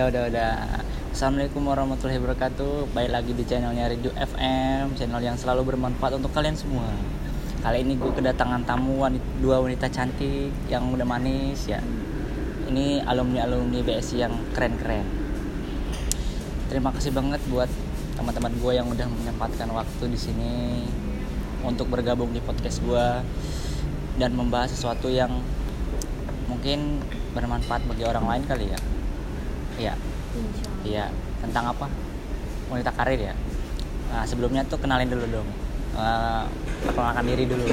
Udah, udah, udah. Assalamualaikum warahmatullahi wabarakatuh. Baik lagi di channelnya Radio FM, channel yang selalu bermanfaat untuk kalian semua. Kali ini gue kedatangan tamu wanita, dua wanita cantik yang udah manis ya. Ini alumni-alumni BSI yang keren-keren. Terima kasih banget buat teman-teman gue yang udah menyempatkan waktu di sini untuk bergabung di podcast gue dan membahas sesuatu yang mungkin bermanfaat bagi orang lain kali ya. Iya. Iya, tentang apa? Wanita karir ya. Nah, sebelumnya tuh kenalin dulu dong. Uh, perkenalkan diri dulu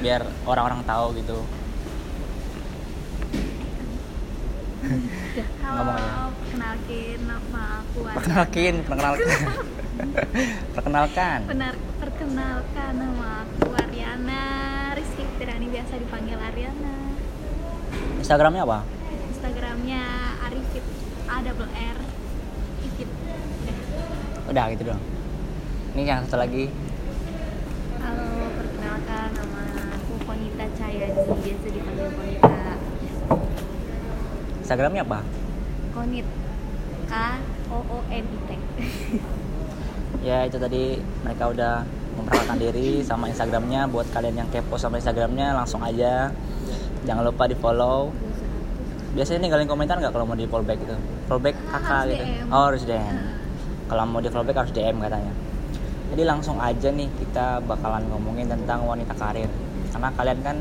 biar orang-orang tahu gitu. Halo, kenalkin nama aku Ariana. Perkenalkin, perkenalkan. perkenalkan. Benar, perkenalkan nama aku Ariana Rizky Fitriani biasa dipanggil Ariana. Instagramnya apa? Instagramnya Arifit A double R Ifit. Udah. Udah gitu dong. Ini yang satu lagi. Halo, perkenalkan nama aku Konita Cayani biasa dipanggil Konita. Instagramnya apa? Konit K O O N I T. Ya itu tadi mereka udah memperkenalkan diri sama Instagramnya. Buat kalian yang kepo sama Instagramnya langsung aja. Jangan lupa di follow. Biasanya ninggalin komentar nggak kalau mau di follow back gitu? Follow back kakak Harus gitu. DM. Oh harus DM. Kalau mau di follow back harus DM katanya. Jadi langsung aja nih kita bakalan ngomongin tentang wanita karir. Karena kalian kan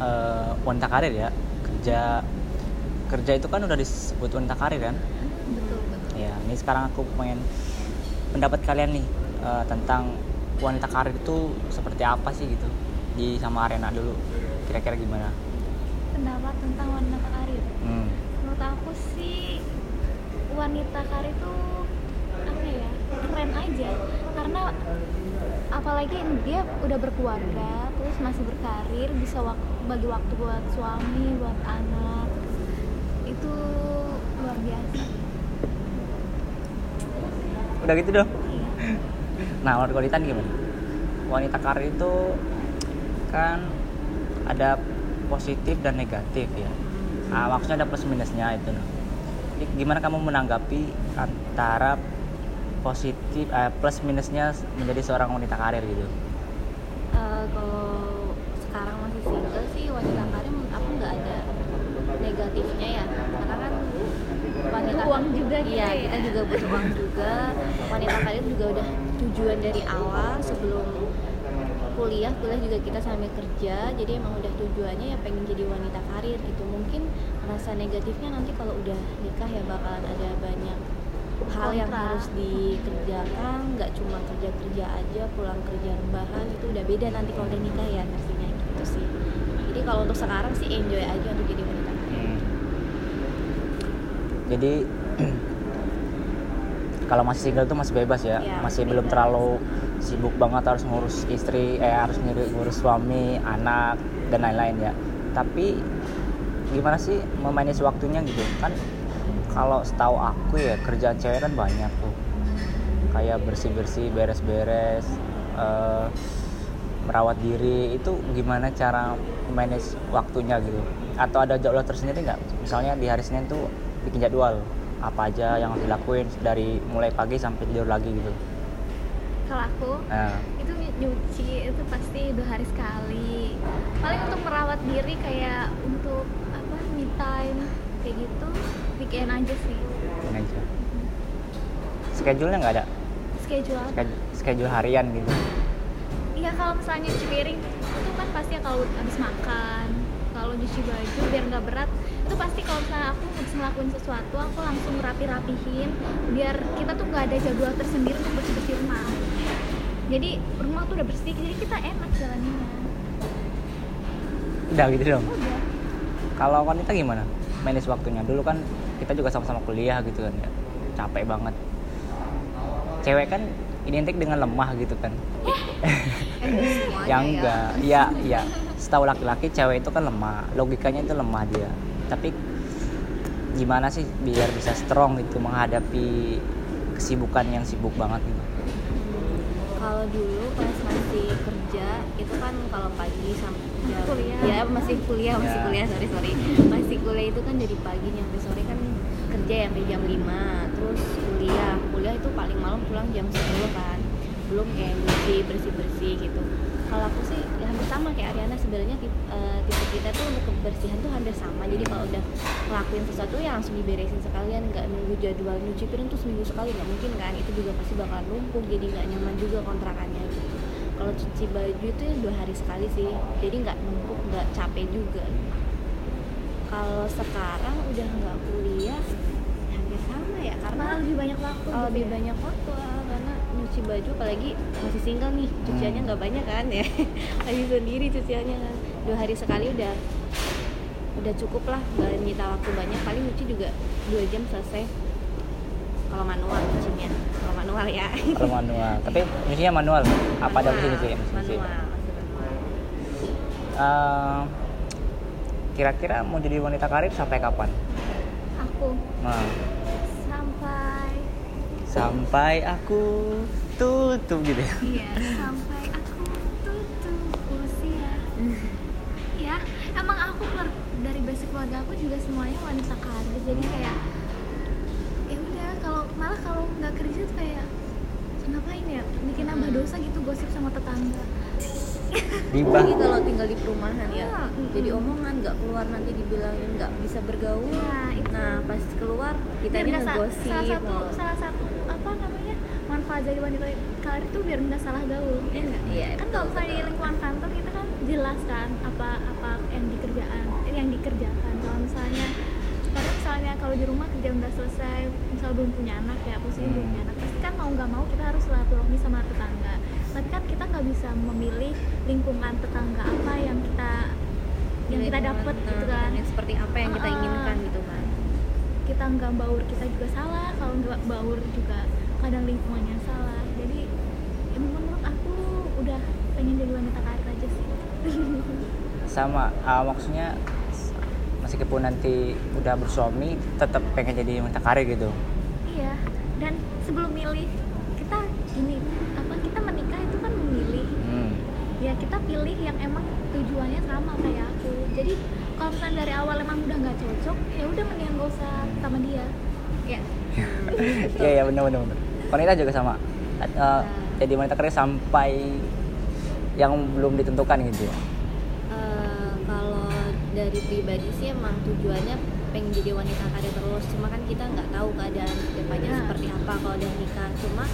eh, wanita karir ya kerja kerja itu kan udah disebut wanita karir kan? Betul, betul. Ya, ini sekarang aku pengen pendapat kalian nih eh, tentang wanita karir itu seperti apa sih gitu di sama arena dulu. Kira-kira gimana? Pendapat tentang wanita karir. Hmm. Menurut aku sih wanita karir itu apa ya keren aja karena apalagi dia udah berkeluarga terus masih berkarir bisa wak- bagi waktu buat suami buat anak itu luar biasa Udah gitu dong. iya Nah, menurut Kolitan gimana? Wanita karir itu kan ada positif dan negatif ya. Nah, maksudnya ada plus minusnya itu. Nah. Jadi gimana kamu menanggapi antara positif eh, plus minusnya menjadi seorang wanita karir gitu? Eh, kalau sekarang masih single sih wanita karir menurut aku nggak ada negatifnya ya karena kan wanita uang juga gitu iya ya. kita juga butuh uang juga wanita karir juga udah tujuan dari awal sebelum kuliah kuliah juga kita sambil kerja jadi emang udah tujuannya ya pengen jadi wanita karir gitu mungkin rasa negatifnya nanti kalau udah nikah ya bakalan ada banyak hal yang Kontra. harus dikerjakan nggak cuma kerja kerja aja pulang kerja rebahan itu udah beda nanti kalau udah nikah ya pastinya gitu sih jadi kalau untuk sekarang sih enjoy aja untuk jadi wanita karir Hmm. Jadi kalau masih single tuh masih bebas ya, Iya, masih masih belum bebas. terlalu sibuk banget harus ngurus istri, eh harus ngurus, suami, anak dan lain-lain ya. Tapi gimana sih memanage waktunya gitu kan? Kalau setahu aku ya kerjaan cewek kan banyak tuh, kayak bersih-bersih, beres-beres, eh, merawat diri itu gimana cara manage waktunya gitu? Atau ada jadwal tersendiri nggak? Misalnya di hari Senin tuh bikin jadwal apa aja yang harus dilakuin dari mulai pagi sampai tidur lagi gitu. Kalau aku Nah, itu ny- nyuci itu pasti dua hari sekali paling untuk merawat diri kayak untuk apa me time kayak gitu weekend aja sih ini aja. Schedule-nya nggak ada? schedule apa? Schedule, schedule harian gitu. Iya kalau misalnya nyuci piring itu kan pasti kalau habis makan kalau nyuci baju biar nggak berat itu pasti kalau misalnya aku habis ngelakuin sesuatu aku langsung rapi-rapihin biar kita tuh nggak ada jadwal tersendiri untuk bersih-bersih rumah jadi rumah tuh udah bersih jadi kita enak jalannya Udah gitu dong. udah Kalau wanita gimana? Manage waktunya. Dulu kan kita juga sama-sama kuliah gitu kan ya. Capek banget. Cewek kan identik dengan lemah gitu kan. yang ya. enggak ya ya setahu laki-laki cewek itu kan lemah logikanya itu lemah dia tapi gimana sih biar bisa strong gitu menghadapi kesibukan yang sibuk banget gitu kalau dulu pas masih kerja itu kan kalau pagi sampai jam Kuliah. ya masih kuliah masih Ya. kuliah sorry sorry masih kuliah itu kan dari pagi nyampe sore kan kerja ya sampai jam 5 terus kuliah kuliah itu paling malam pulang jam 10 kan belum kayak nyuci bersih bersih gitu kalau aku sih ya sama kayak Ariana sebenarnya tipe, eh, tipe kita tuh untuk kebersihan tuh hampir sama jadi kalau udah ngelakuin sesuatu ya langsung diberesin sekalian nggak nunggu jadwal nyuci piring tuh seminggu sekali nggak mungkin kan itu juga pasti bakalan lumpuh jadi nggak nyaman juga kontrakannya gitu kalau cuci baju itu ya dua hari sekali sih jadi nggak numpuk nggak capek juga kalau sekarang udah nggak kuliah hampir sama ya karena lebih banyak waktu. Gitu lebih ya. banyak waktu nyuci baju apalagi masih single nih cuciannya Hmm. nggak banyak kan ya. Lagi sendiri cuciannya. Kan dua hari sekali udah udah cukup lah nggak nyita waktu banyak. Paling nyuci juga dua jam selesai. Kalau manual cucinya kalau manual ya. Kalau manual. Tapi nyucinya manual. Apa ada mesin mesin sih manual. Eh, kira-kira mau jadi wanita karir sampai kapan? Aku. Nah sampai aku tutup gitu ya. Iya sampai aku tutup usia. ya emang aku keluar dari basic keluarga aku juga semuanya wanita karir. Jadi kayak ya udah kalau malah kalau nggak kerja tuh kayak ngapain ya? Bikin nambah dosa gitu gosip sama tetangga Gibah. Apalagi kalau tinggal di perumahan ya. Ah, jadi omongan nggak keluar nanti dibilangin nggak bisa bergaul. Nah, itu. nah pas keluar kita Biar ini ngegosip. salah satu salah satu apa namanya manfaat dari wanita karir itu biar nggak salah gaul ya nggak? Iya, kan betul, kalau misalnya di lingkungan kantor kita kan jelas kan apa apa yang dikerjaan eh, yang dikerjakan. Kalau misalnya karena misalnya kalau di rumah kerja udah selesai misal belum punya anak ya posisi belum Hmm. punya anak pasti kan mau nggak mau kita harus silaturahmi sama tetangga tapi kan kita nggak bisa memilih lingkungan tetangga apa yang kita yang kita lingkungan, dapat gitu kan. Yang seperti apa yang kita inginkan gitu kan. Kita nggak baur kita juga salah kalau nggak baur juga kadang lingkungannya salah. Jadi ya menurut aku udah pengen jadi wanita karir aja sih. Sama ah, maksudnya meskipun nanti udah bersuami tetap pengen jadi wanita karir gitu? Iya dan sebelum milih kita gini apa kita menikah itu kan memilih hmm. Ya kita pilih yang emang tujuannya sama kayak aku jadi kalau misalnya dari awal emang udah nggak cocok ya udah mendingan gak usah sama dia ya Iya iya benar benar benar. Wanita juga sama. Eh, jadi wanita karir sampai yang belum ditentukan gitu ya. Eh, kalau dari pribadi sih emang tujuannya pengen jadi wanita karir terus cuma kan kita nggak tahu keadaan depannya Ya. seperti apa kalau udah nikah cuma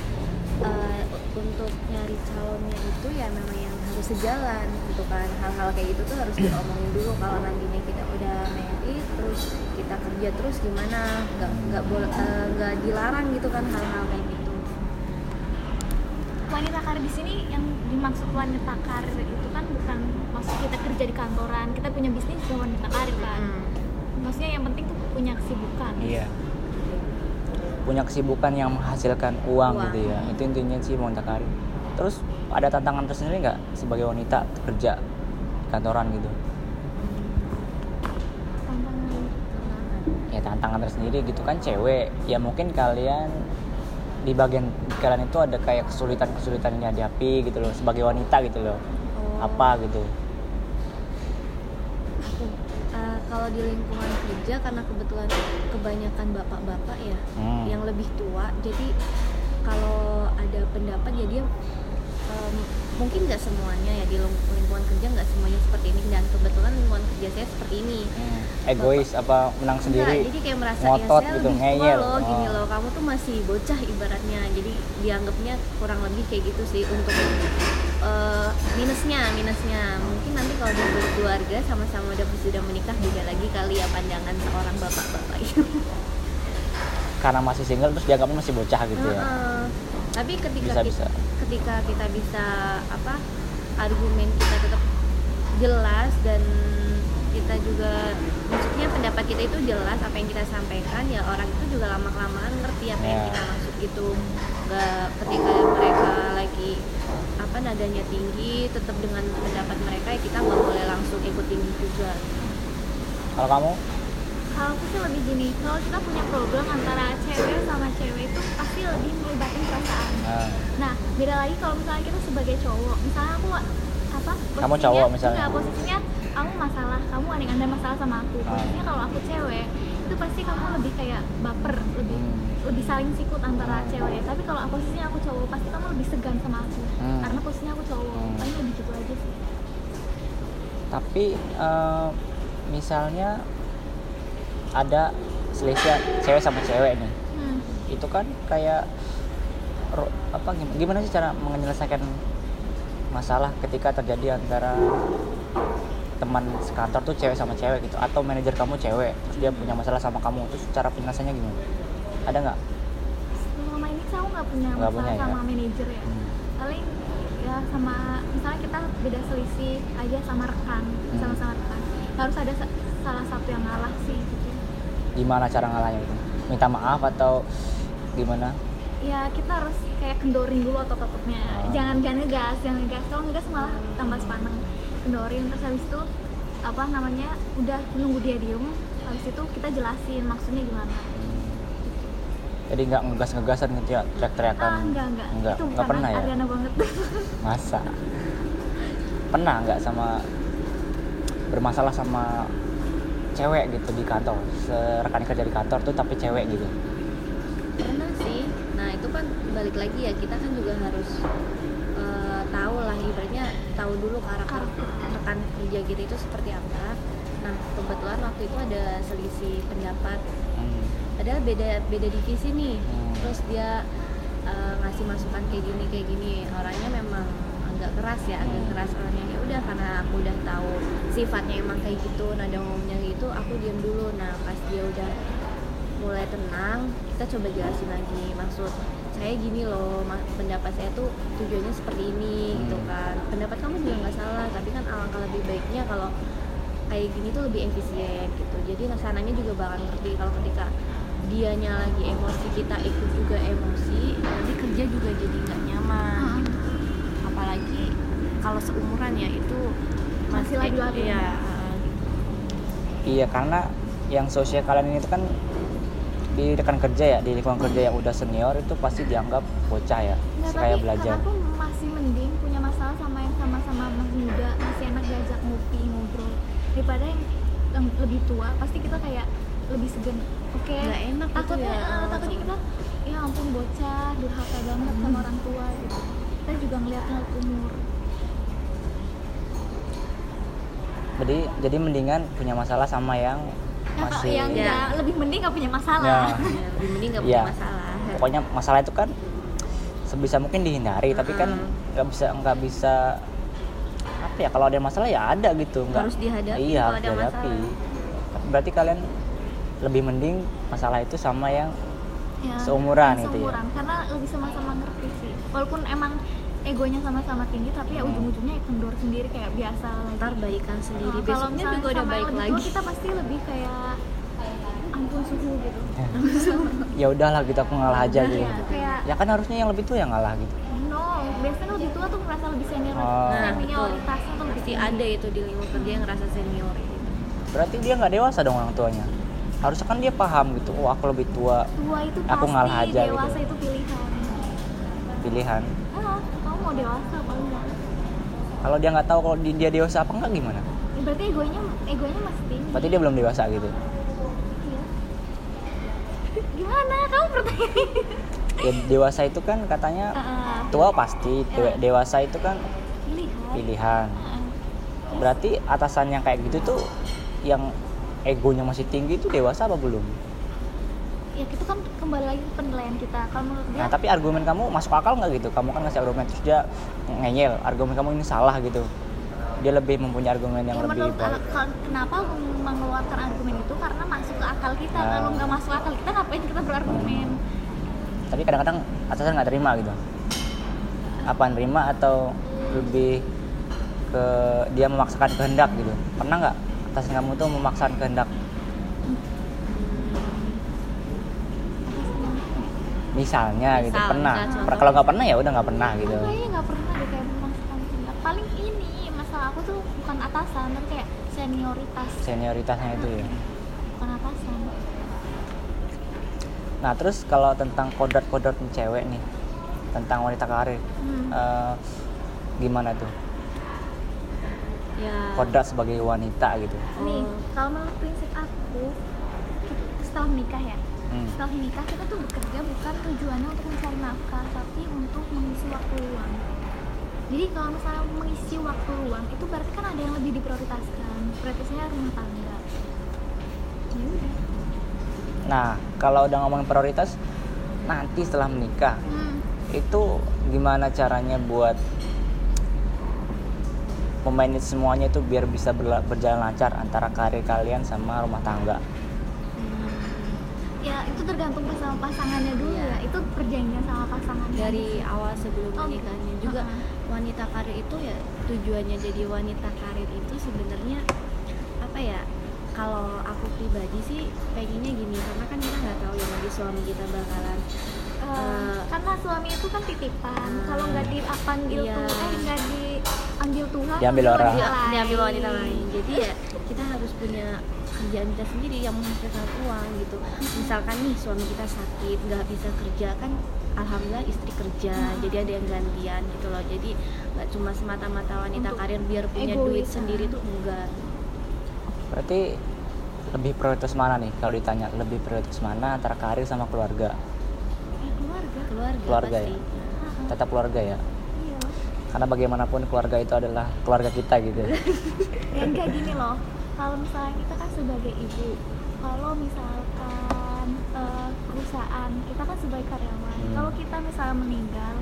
eh, untuk nyari calonnya itu ya memang yang harus sejalan gitu kan hal-hal kayak gitu tuh harus diomongin dulu kalau nantinya kita udah married terus kita kerja terus gimana nggak nggak boleh eh, nggak dilarang gitu kan hal-hal kayak gitu wanita karir di sini yang dimaksud wanita karir itu kan bukan maksud kita kerja di kantoran kita punya bisnis juga wanita karir kan Hmm. maksudnya yang penting tuh punya kesibukan Iya. Punya kesibukan yang menghasilkan uang, Uang. gitu ya. Itu intinya sih wanita karir. Terus ada tantangan tersendiri nggak sebagai wanita kerja di kantoran gitu? tantangan Ya tantangan tersendiri gitu kan cewek. Ya mungkin kalian di bagian kalian itu ada kayak kesulitan-kesulitan yang dihadapi gitu loh sebagai wanita gitu loh. Oh. Apa gitu? Eh, kalau di lingkungan kerja karena kebetulan kebanyakan bapak-bapak ya Hmm. yang lebih tua jadi kalau ada pendapat ya dia em, mungkin nggak semuanya ya di ling- lingkungan kerja nggak semuanya seperti ini. Dan kebetulan lingkungan kerja saya seperti ini. Hmm, egois apa menang Enggak, sendiri? jadi kayak merasa ngotot ya saya gitu, lebih tua loh gini Oh. loh. Kamu tuh masih bocah ibaratnya. Jadi dianggapnya kurang lebih kayak gitu sih untuk eh, minusnya minusnya. Mungkin nanti kalau udah berkeluarga sama-sama udah sudah menikah beda lagi kali ya pandangan seorang bapak-bapak itu. Karena masih single terus dianggapnya masih bocah gitu ya. Tapi ketika Bisa, kita, bisa. ketika kita bisa apa argumen kita tetap jelas dan kita juga maksudnya pendapat kita itu jelas apa yang kita sampaikan ya orang itu juga lama kelamaan ngerti apa yang Ya. kita maksud gitu nggak ketika mereka lagi apa nadanya tinggi tetap dengan pendapat mereka ya kita nggak boleh langsung ikut tinggi juga Kalau kamu? Kalau aku sih lebih gini kalau kita punya problem antara cewek sama cewek itu pasti lebih melibatkan perasaan Nah, nah beda lagi kalau misalnya kita sebagai cowok misalnya aku apa Kamu posisinya- cowok misalnya. enggak, posisinya kamu masalah kamu ada ada masalah sama aku Ah. posisinya kalau aku cewek itu pasti kamu lebih kayak baper lebih Hmm. lebih saling sikut antara Hmm. cewek tapi kalau posisinya aku cowok pasti kamu lebih segan sama aku Hmm. karena posisinya aku cowok Hmm. paling lebih gitu aja sih tapi eh, misalnya ada selisih cewek sama cewek nih hmm. itu kan kayak ro- apa gimana, gimana sih cara menyelesaikan masalah ketika terjadi antara teman sekantor tuh cewek sama cewek gitu atau manajer kamu cewek terus dia punya masalah sama kamu terus cara penyelesaiannya gimana ada nggak selama ini aku nggak punya Nggak masalah punya ya? sama manajer ya Hmm. paling ya sama misalnya kita beda selisih aja sama rekan Hmm. sama sama rekan harus ada sa- salah satu yang ngalah sih gimana cara ngalahnya itu minta maaf atau gimana? Ya kita harus kayak kendorin dulu otot-ototnya Ah. jangan jangan ngegas jangan ngegas. Kalau ngegas malah tambah sepaneng. Kendorin terus habis itu apa namanya udah nunggu dia diem habis itu kita jelasin maksudnya gimana. Jadi nggak ngegas ngegasan gitu ya? Teriak-teriakan ah enggak enggak Nggak, itu nggak bukan pernah ya? Ariana banget. Masa? Pernah nggak sama bermasalah sama cewek gitu di kantor rekan kerja di kantor tuh tapi cewek gitu. Pernah sih. Nah itu kan balik lagi ya kita kan juga harus eh, tahu lah ibaratnya tahu dulu karakter rekan kerja kita itu seperti apa. Nah kebetulan waktu itu ada selisih pendapat. Hmm. padahal beda beda divisi nih. Hmm. terus dia eh, ngasih masukan kayak gini kayak gini. Orangnya memang agak keras ya agak Hmm. keras orangnya. Ya udah karena aku udah tahu sifatnya emang kayak gitu nada ngomongnya gitu aku diam dulu. Nah pas dia udah mulai tenang kita coba jelasin lagi. Maksud saya gini loh pendapat saya tuh tujuannya seperti ini gitu Hmm. kan. Pendapat kamu juga nggak salah tapi kan alangkah lebih baiknya kalau kayak gini tuh lebih efisien gitu. Jadi nasananya juga bakal ngerti kalau ketika dianya lagi emosi kita ikut juga emosi nanti kerja juga jadi nggak nyaman. Apalagi kalau seumuran ya itu Masih labil-labil. iya iya karena yang sosial kalian ini kan di rekan kerja ya di lingkungan kerja yang udah senior itu pasti dianggap bocah ya Nggak, kayak belajar tuh masih mending punya masalah sama yang sama-sama masih muda masih enak diajak ngopi ngobrol daripada yang, yang lebih tua pasti kita kayak lebih segan oke Nggak enak gitu takutnya ya. eh, takutnya kita ya ampun bocah durhaka banget Hmm. sama orang tua gitu kita juga ngeliatnya umur jadi jadi mendingan punya masalah sama yang masih yang Ya. lebih mending gak punya masalah Ya. Ya, lebih mending nggak Iya. punya masalah pokoknya masalah itu kan sebisa mungkin dihindari tapi kan nggak bisa nggak bisa apa ya kalau ada masalah ya ada gitu nggak Harus dihadapi iya kalau harus ada dihadapi masalah. berarti kalian lebih mending masalah itu sama yang Ya, Seumuran yang gitu ya? seumuran karena lebih sama-sama ngerti sih walaupun emang egonya sama-sama tinggi tapi ya Hmm. ujung-ujungnya ya kendor sendiri kayak biasa. Lagi ntar baikan sendiri. Nah, kalau misalnya juga udah baik lagi. tua, kita pasti lebih kayak ampun suhu gitu. Ya udahlah gitu aku ngalah aja gitu. Iya, kayak ya kan harusnya yang lebih tua yang ngalah gitu. No biasanya lebih tua tuh merasa lebih senior. Oh. nah senioritasnya tuh lebih pasti ada itu di lingkungan kerja yang ngerasa senior gitu. berarti dia nggak dewasa dong orang tuanya. Harusnya kan dia paham gitu oh aku lebih tua. Tua itu Aku pasti ngalah aja gitu. dewasa itu pilihan. Pilihan mau dewasa apa enggak? Kalau dia nggak tahu kalau di- dia dewasa apa enggak gimana? Ya, berarti egonya egonya masih tinggi. Berarti dia belum dewasa gitu? Iya. gimana? Kamu bertanya. Ya, dewasa itu kan katanya Ah, tua pasti dewa- Ya. dewasa itu kan pilihan. pilihan. Ah. berarti atasan yang kayak gitu tuh yang egonya masih tinggi itu dewasa apa belum ya itu kan kembali lagi ke penilaian kita. Kalau menurut dia nah tapi argumen kamu masuk akal nggak gitu? Kamu kan ngasih argumen terus dia ngeyel. Argumen kamu ini salah gitu. Dia lebih mempunyai argumen yang ya lebih menurut baik. al- kal- kenapa mengeluarkan argumen itu? Karena masuk ke akal kita. Nah. kalau nggak masuk akal kita ngapain kita berargumen? Tapi kadang-kadang atasan nggak terima gitu. Apa nerima atau lebih ke dia memaksakan kehendak gitu? Pernah nggak atasan kamu tuh memaksakan kehendak misalnya gitu Misal, pernah. misal kalau nggak pernah ya udah nggak pernah gitu. Aku kayaknya nggak pernah deh kayak memaksakan kehendak paling ini masalah aku tuh bukan atasan tapi kayak senioritas. Senioritasnya itu ya? Bukan atasan. Nah terus kalau tentang kodrat-kodrat cewek nih tentang wanita karir hmm. eh, gimana tuh? Ya. Kodrat sebagai wanita gitu. Nih kalau menurut prinsip aku setelah menikah ya Hmm. setelah menikah kita tuh bekerja bukan tujuannya untuk mencari nafkah tapi untuk mengisi waktu luang jadi kalau misalnya mengisi waktu luang itu berarti kan ada yang lebih diprioritaskan prioritasnya rumah tangga ya udah Nah, kalau udah ngomongin prioritas, nanti setelah menikah hmm. itu gimana caranya buat memanage semuanya itu biar bisa berjalan lancar antara karir kalian sama rumah tangga. Ya itu tergantung sama pasangannya dulu Iya. ya itu perjanjian sama pasangannya dari awal sebelum Oh, menikahnya juga uh-uh. wanita karir itu ya tujuannya jadi wanita karir itu sebenarnya apa ya kalau aku pribadi sih pengennya gini karena kan kita nggak tahu ya nanti suami kita bakalan Eh, Eh, karena suami itu kan titipan Hmm. kalau nggak dipanggil Iya. tuh eh nggak diambil Tuhan Diambil itu orang. diambil wanita lain jadi ya kita harus punya kerjaan kita sendiri yang menghasilkan uang gitu misalkan nih suami kita sakit nggak bisa kerja kan alhamdulillah istri kerja Hmm. jadi ada yang gantian gitu loh jadi nggak cuma semata-mata wanita Untuk karir biar punya egois, duit ah. sendiri tuh enggak Berarti lebih prioritas mana nih kalau ditanya lebih prioritas mana antara karir sama keluarga? Eh, keluarga keluarga, Keluarga pasti ya? Tetap keluarga ya. iya Karena bagaimanapun keluarga itu adalah keluarga kita gitu. ya enggak gini loh kalau misalnya kita kan sebagai ibu kalau misalkan eh, perusahaan kita kan sebagai karyawan Hmm. kalau kita misalnya meninggal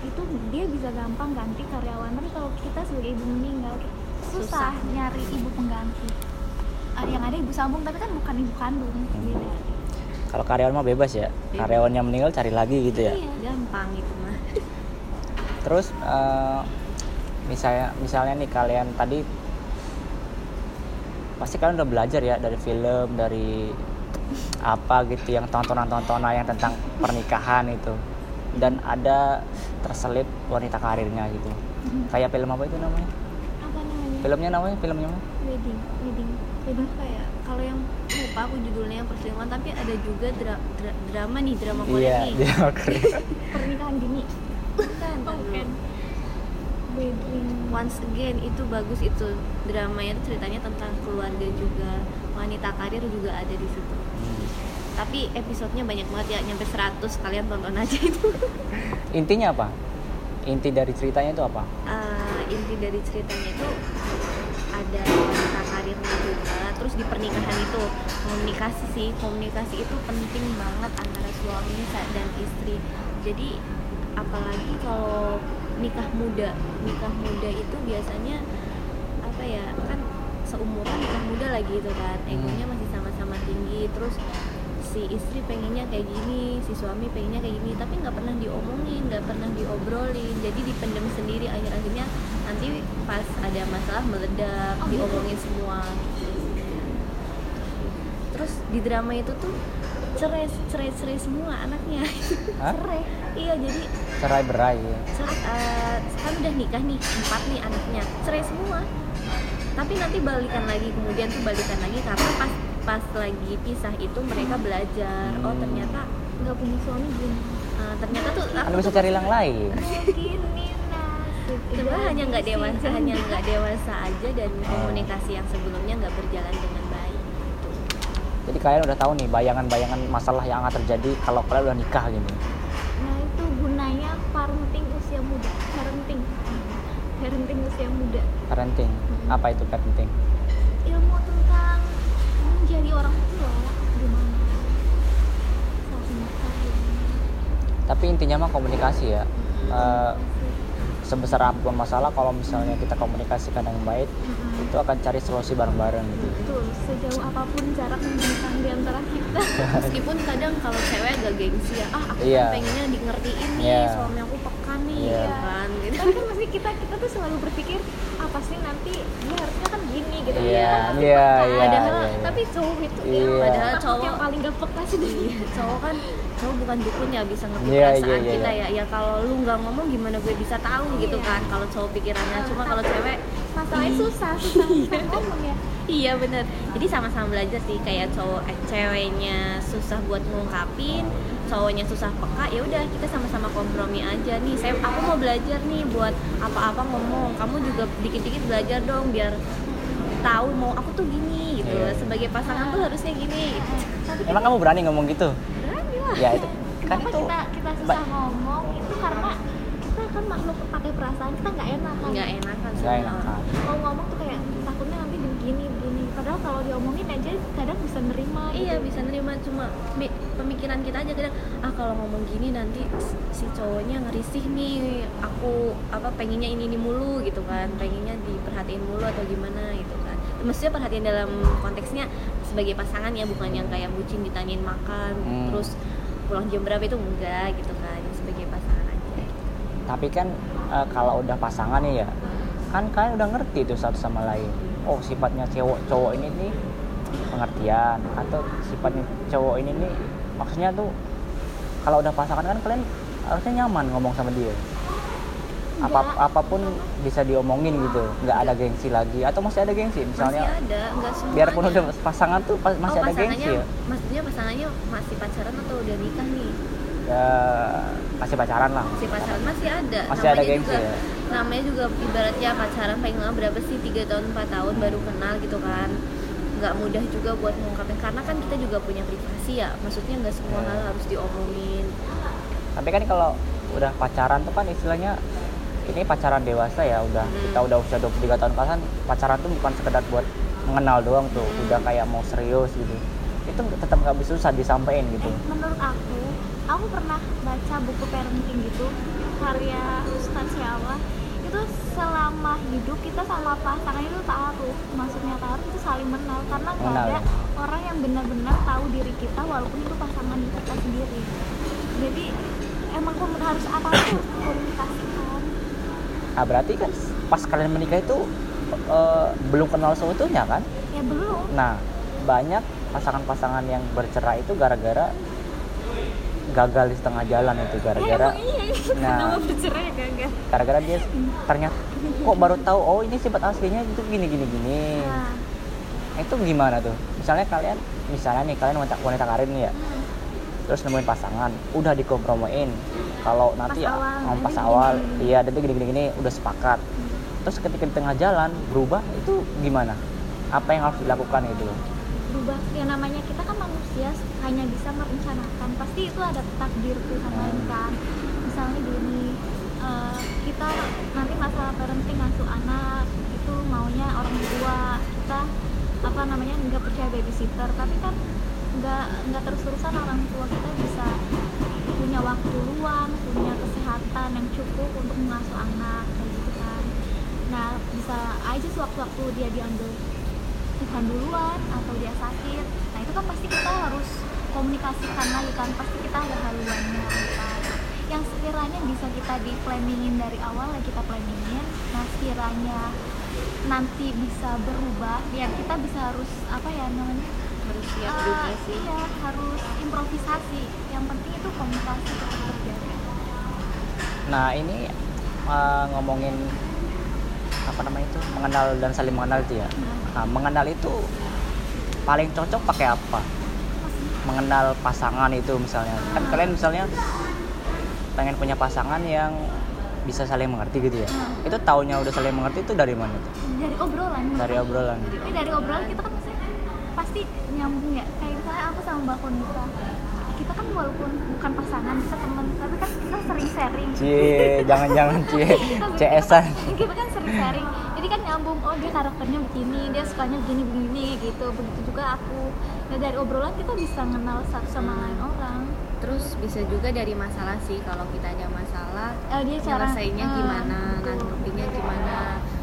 itu dia bisa gampang ganti karyawan tapi kalau kita sebagai ibu meninggal susah, Susah. nyari ibu pengganti Ah, yang ada ibu sambung tapi kan bukan ibu kandung beda Kalau karyawan mah bebas ya. Karyawannya meninggal cari lagi gitu ya. iya gampang itu mah Terus eh, misalnya misalnya nih kalian tadi pasti kalian udah belajar ya dari film dari apa gitu yang tontonan-tontonan yang tentang pernikahan itu. Dan ada terselip wanita karirnya gitu. Kayak film apa itu namanya? Apa namanya? Filmnya namanya? Filmnya apa? wedding wedding. Wedding apa ya kalau yang lupa aku judulnya yang perselingkuhan tapi ada juga dra- dra- drama nih drama iya Korea nih. dia keren. pernikahan dini. Bukan oh, bukan Once Again itu bagus itu dramanya itu ceritanya tentang keluarga juga wanita karir juga ada di situ. Hmm. tapi episodenya banyak banget ya nyampe 100 kalian tonton aja itu. Intinya apa? Inti dari ceritanya itu apa? Eh, inti dari ceritanya itu ada wanita karirnya juga terus di pernikahan itu komunikasi sih komunikasi itu penting banget antara suami dan istri. Jadi apalagi kalau nikah muda. Nikah muda itu biasanya apa ya kan seumuran nikah muda lagi gitu kan. Egonya masih sama-sama tinggi. Terus si istri pengennya kayak gini si suami pengennya kayak gini. Tapi nggak pernah diomongin nggak pernah diobrolin. Jadi dipendam sendiri. Akhir akhirnya nanti pas ada masalah meledak Oh, gitu? diomongin semua. Terus di drama itu tuh cerai cerai cerai semua anaknya. Hah? cerai. Iya jadi cerai berai. Ya cerai eh, kan udah nikah nih empat nih anaknya. Cerai semua. Tapi nanti balikan lagi kemudian tuh balikan lagi karena pas pas lagi pisah itu mereka belajar oh Hmm. ternyata nggak punya suami gini eh, ternyata tuh kan aku bisa cari yang lain. Gini sebenarnya hanya nggak dewasa hanya enggak. nggak dewasa aja dan komunikasi yang sebelumnya nggak berjalan dengan jadi kalian udah tahu nih bayangan-bayangan masalah yang akan terjadi kalau kalian udah nikah gitu nah itu gunanya parenting usia muda. Parenting. Parenting usia muda. Parenting. Hmm. apa itu parenting? Ilmu tentang menjadi orang tua. Gimana? Tapi intinya mah komunikasi ya. Eh, sebesar apa pun masalah kalau misalnya kita komunikasikan dengan baik Mm-mm. itu akan cari solusi bareng-bareng gitu betul sejauh apa pun jarak membentang di antara kita meskipun kadang kalau cewek agak gengsi ya ah aku kan pengennya di ngertiin nih Iya. suami aku peka nih Iya. ya kan gitu tapi kan masih kita kita tuh selalu berpikir apa sih nanti dia harusnya kan gini gitu. Iya, ya iya, Kan iya, padahal iya, iya. tapi cowok itu Iya. yang Padahal cowok- yang paling gak peka sih Iya, cowok kan cowok bukan dukun ya bisa ngerti Iya, perasaan iya, iya, kita iya. ya. Ya kalau lu nggak ngomong gimana gue bisa tahu gitu Iya. kan kalau cowok pikirannya. Cuma kalau cewek masalahnya susah susah ngomong ya. Iya bener. Jadi sama-sama belajar sih kayak cowok eh, ceweknya susah buat ngungkapin cowoknya susah peka ya udah kita sama-sama kompromi aja nih. Saya aku mau belajar nih buat apa-apa ngomong. Kamu juga dikit-dikit belajar dong biar tahu mau aku tuh gini gitu. Iya. sebagai pasangan tuh harusnya gini. Gitu. tapi emang kamu berani ngomong gitu? Berani lah. Ya itu kan kenapa itu kita kita susah ba- ngomong? Itu karena kita kan makhluk pakai perasaan kita nggak enak kan nggak enakan nggak sama enak orang. mau ngomong tuh kayak takutnya begini begini padahal kalau diomongin aja kadang bisa nerima Iya gitu. bisa nerima. Cuma mi- pemikiran kita aja kadang ah kalau ngomong gini nanti si cowoknya ngerisih nih aku apa pengennya ini ini mulu gitu kan. Pengennya diperhatiin mulu atau gimana gitu kan. Maksudnya perhatian dalam konteksnya sebagai pasangan ya bukan yang kayak bucin ditanyain makan Hmm. terus pulang jam berapa itu enggak gitu kan. Sebagai pasangan aja. Tapi kan eh, kalau udah pasangan ya kan kalian udah ngerti tuh satu sama lain oh sifatnya cowok cowok ini nih pengertian. Atau sifatnya cowok ini nih maksudnya tuh kalau udah pasangan kan kalian harusnya nyaman ngomong sama dia. Apa apa pun bisa diomongin gitu. Nggak ada gengsi lagi. Atau masih ada gengsi misalnya masih ada semua biarpun udah pasangan tuh pas- masih oh, ada gengsi ya. maksudnya pasangannya masih pacaran atau udah nikah nih ya masih pacaran lah masih pacaran masih ada Masih ada Namanya gengsi juga, ya? namanya juga ibaratnya pacaran paling lama berapa sih tiga tahun 4 tahun baru kenal gitu kan nggak mudah juga buat mengungkapin karena kan kita juga punya privasi ya maksudnya nggak semua Ya. hal harus diomongin tapi kan kalau udah pacaran tuh kan istilahnya ini pacaran dewasa ya udah Hmm. kita udah usia 23 tahun pacaran pacaran tuh bukan sekedar buat mengenal doang tuh Hmm. udah kayak mau serius gitu itu tetap nggak bisa susah disampaikan gitu. Eh, menurut aku aku pernah baca buku parenting gitu karya Ustadz Syawah itu selama hidup kita sama pasangan itu taruh maksudnya taruh itu saling mengenal karena nggak ada orang yang benar-benar tahu diri kita walaupun itu pasangan kita sendiri. Jadi emang kamu harus apa tuh komunikasikan nah berarti kan pas kalian menikah itu eh, belum kenal seutuhnya kan? Ya belum. Nah banyak pasangan-pasangan yang bercerai itu gara-gara gagal di setengah jalan itu ya gara-gara iya Nah. bercerai ya gagal. Gara-gara dia ternyata kok baru tahu? Oh ini sifat aslinya itu gini gini gini. Nah, itu gimana tuh? Misalnya kalian misalnya nih kalian wanita, wanita karir nih ya. Hmm, terus nemuin pasangan udah dikompromiin. Kalau nanti Pas ya awal, oh, pas awal iya nanti gini gini gini udah sepakat. Terus ketika di tengah jalan berubah itu gimana? Apa yang harus dilakukan itu berubah. Ya namanya kita kan manusia hanya bisa merencanakan. Pasti itu ada takdir Tuhan lain kan? Misalnya gini eh, kita nanti masalah parenting ngasuh anak itu maunya orang tua kita apa namanya nggak percaya babysitter. Tapi kan nggak nggak terus-terusan orang tua kita bisa punya waktu luang punya kesehatan yang cukup untuk mengasuh anak kayak gitu kan. Nah bisa aja sewaktu-waktu dia diambil Tuhan duluan atau dia sakit. Nah itu kan pasti kita harus komunikasikan lagi kan. Pasti kita ada haluannya apa. Yang sekiranya bisa kita di planningin dari awal ya kita planningin. Nah sekiranya nanti bisa berubah ya kita bisa harus apa ya namanya? Harus siap Eh, juga sih. iya harus improvisasi. Yang penting itu komunikasi. Tetap terjaga nah ini eh, ngomongin apa namanya itu mengenal dan saling mengenal itu ya. Nah mengenal itu paling cocok pakai apa? Mengenal pasangan itu misalnya. Kan kalian misalnya pengen punya pasangan yang bisa saling mengerti gitu ya. Hmm. itu taunya udah saling mengerti itu dari mana tuh? Dari obrolan. Dari obrolan. Tapi dari obrolan kita kan pasti, nyambung ya. Kayak misalnya aku sama mbak Konita kan walaupun bukan pasangan kita teman tapi kan kita sering sharing. Cie jangan-jangan cie. CS-an kita kan sering sharing. Jadi kan nyambung oh dia karakternya begini dia sukanya begini begini gitu. Begitu juga aku. Nah dari obrolan kita bisa kenal satu sama lain orang. Terus bisa juga dari masalah sih kalau kita ada masalah Eh, dia cara nyelesainnya Ah, gimana nanggepinnya gimana.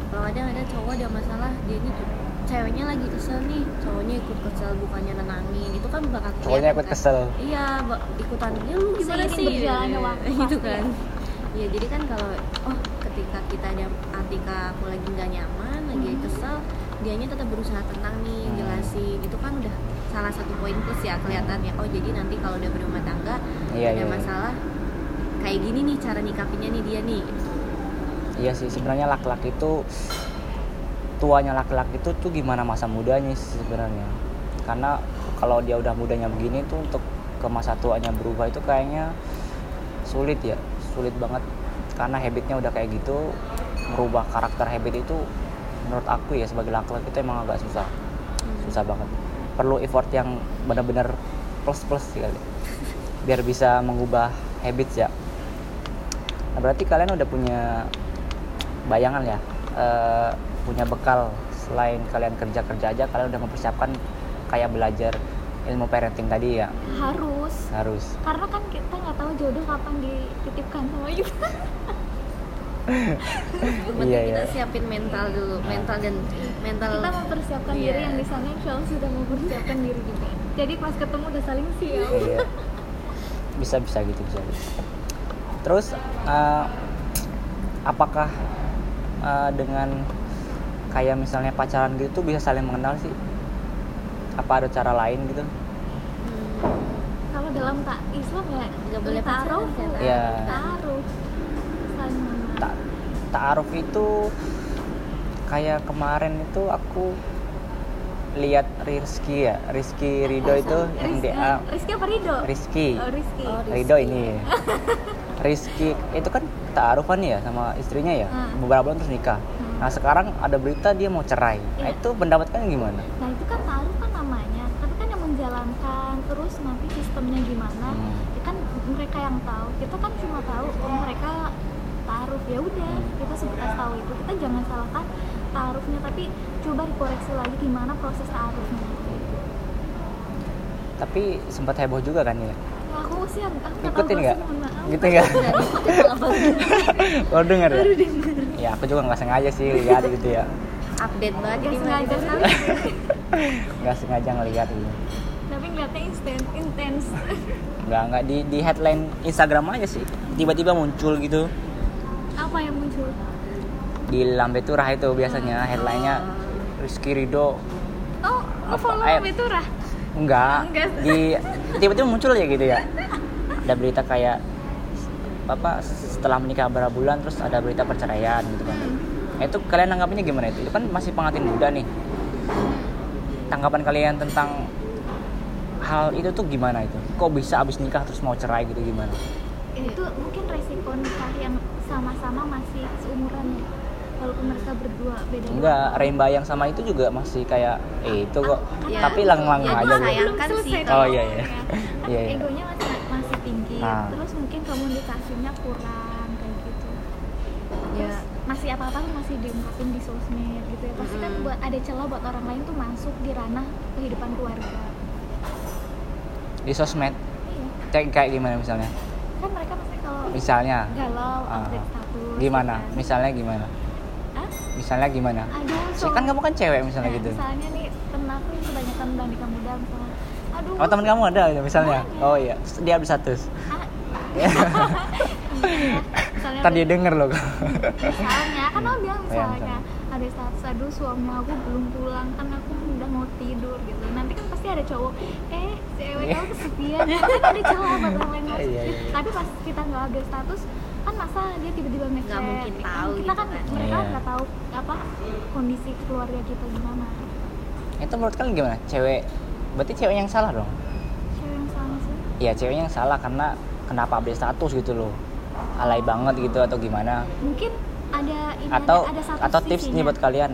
Kalau ada ada cowok ada masalah dia ini tuh- ceweknya lagi kesel nih. Cowoknya ikut kesel bukannya nenangin. Itu kan bakal cowoknya ikut kan. kesel. Iya ikutan. Ya lu gimana sih? berjalannya waktu. Gitu pasti kan. Ya jadi kan kalau oh ketika kita ada ketika aku lagi nggak nyaman lagi Hmm. kesel dianya tetap berusaha tenang nih Hmm. jelasin. Itu kan udah salah satu poin plus ya kelihatannya. Oh jadi nanti kalau udah berumah tangga Iya, ada iya. masalah kayak gini nih cara nyikapinnya nih dia nih. Iya sih sebenarnya laki-laki itu tuanya laki-laki itu tuh gimana masa mudanya sih sebenarnya? Karena kalau dia udah mudanya begini tuh untuk ke masa tuanya berubah itu kayaknya sulit ya sulit banget. Karena habitnya udah kayak gitu merubah karakter habit itu menurut aku ya sebagai laki-laki itu emang agak susah. Susah banget. Perlu effort yang benar-benar plus plus sih kali. Biar bisa mengubah habits ya. Nah, berarti kalian udah punya bayangan ya eh, punya bekal selain kalian kerja kerja aja kalian udah mempersiapkan kayak belajar ilmu parenting tadi ya? Harus. Harus. Karena kan kita nggak tahu jodoh kapan dititipkan sama kita Penting Iya, kita iya. siapin mental dulu mental dan mental kita mempersiapkan Iya. diri yang di sana insya Allah sudah mempersiapkan diri juga. Jadi pas ketemu udah saling siap. Iya. Bisa bisa gitu. Bisa terus eh, apakah eh, dengan kayak misalnya pacaran gitu bisa saling mengenal sih apa ada cara lain gitu Hmm. kalau dalam tak Islam ya Nggak boleh taruh kan? Iya. taruh tak ta'aruf itu kayak kemarin itu aku lihat Rizky ya Rizky Rido itu yang Rizky, dia Rizky apa Rido? Rizky Oh, Rizky. Oh, Rizky. Rido ini Rizky itu kan ta'arufan ya sama istrinya ya Hmm. beberapa bulan terus nikah Hmm. Nah sekarang ada berita dia mau cerai nah Iya. itu pendapat kalian gimana Nah itu kan taruh kan namanya, tapi kan yang menjalankan terus nanti sistemnya gimana, Hmm. ya kan mereka yang tahu. Kita kan cuma tahu oh, mereka taruh ya udah Hmm. kita sebatas tahu itu. Kita jangan salahkan taruhnya, tapi coba dikoreksi lagi gimana proses taruhnya. tapi sempat heboh juga kan ya Ya, aku sih aku tahu ikutin nggak gitu nggak baru baru dengar ya ya aku juga nggak sengaja sih lihat gitu ya. Update banget Nggak jadi sengaja nggak sengaja ngelihat gitu tapi ngeliatnya instan, intens. nggak nggak di di headline Instagram aja sih. Tiba-tiba muncul gitu. Apa yang muncul? di lambe turah itu biasanya headlinenya Rizky Rido Oh, follow Eh, itu rah? enggak Enggak. di tiba-tiba muncul aja gitu ya. Ada berita kayak apa setelah menikah beberapa bulan terus ada berita perceraian gitu kan. Nah, itu kalian nanggapnya gimana itu? Itu kan masih pengantin muda nih. Tanggapan kalian tentang hal itu tuh gimana itu? Kok bisa abis nikah terus mau cerai gitu gimana? Itu mungkin resiko nikah yang sama-sama masih seumuran ya walaupun mereka berdua beda enggak Rainbow yang sama itu juga masih kayak eh itu kok Ya, tapi lang-lang ya aja gitu. Belum sih Oh, iya, iya. Kan Iya, iya. egonya masih masih tinggi Ah. terus mungkin komunikasinya kurang kayak gitu. Ya. Terus masih apa-apa tuh masih diungkapin di sosmed gitu ya. Pasti kan Mm-mm. buat ada celah buat orang lain tuh masuk di ranah kehidupan keluarga. Di sosmed? Iya. Kayak kayak gimana misalnya? Kan mereka pasti kalau misalnya? galau Ah. update status gimana? gitu kan. misalnya gimana? Hah? misalnya gimana? Aduh sih kan kamu kan cewek misalnya Nah, gitu. misalnya nih temen aku yang kebanyakan udah nikah muda misalnya aduh oh teman kamu ada gitu misalnya? Oh iya. Terus dia habis status misalnya ntar dia denger loh misalnya kan aku bilang Iya, misalnya ada status aduh suami aku belum pulang kan aku udah mau tidur gitu nanti kan pasti ada cowok eh cewek Iya. kamu kesepian kan ada buat orang lain. Iya, iya. tapi pas kita nggak update status kan masa dia tiba-tiba ngechat Nggak mungkin tahu kita gitu kan kan. mereka Iya. nggak tahu apa kondisi keluarga kita gimana itu menurut kalian gimana cewek berarti cewek yang salah dong cewek yang sama sih Iya cewek yang salah karena kenapa update status gitu loh alay banget gitu atau gimana mungkin ada ini atau ada, ada satu atau tips nih buat kalian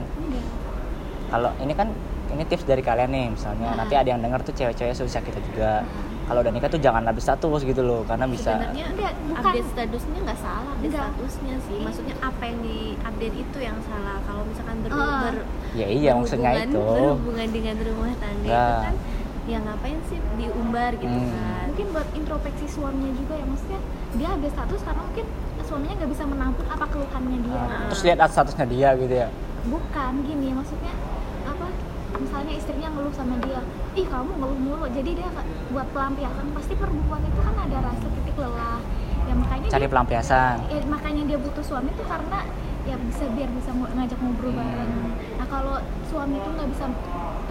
kalau ini kan ini tips dari kalian nih misalnya Hmm. nanti ada yang denger tuh cewek-cewek susah kita juga kalau udah nikah tuh jangan update status gitu loh karena bisa sebenarnya Enggak, bukan. update statusnya nggak salah update Enggak. statusnya sih maksudnya apa yang di update itu yang salah kalau misalkan ber, Ah. ber- ya iya maksudnya berhubungan- itu berhubungan dengan rumah tangga Ya. itu kan ya ngapain sih diumbar gitu Hmm. kan. Mungkin buat introspeksi suaminya juga ya maksudnya dia update status karena mungkin suaminya nggak bisa menampung apa keluhannya dia. Nah, terus lihat statusnya dia gitu ya? Bukan gini maksudnya apa misalnya istrinya ngeluh sama dia ih kamu ngeluh mulu. Jadi dia buat pelampiasan. Pasti perempuan itu kan ada rasa titik lelah. Ya makanya cari dia, pelampiasan. Ya, makanya dia butuh suami itu karena ya bisa biar bisa ngajak ngobrol Hmm. bareng. Nah kalau suami itu nggak bisa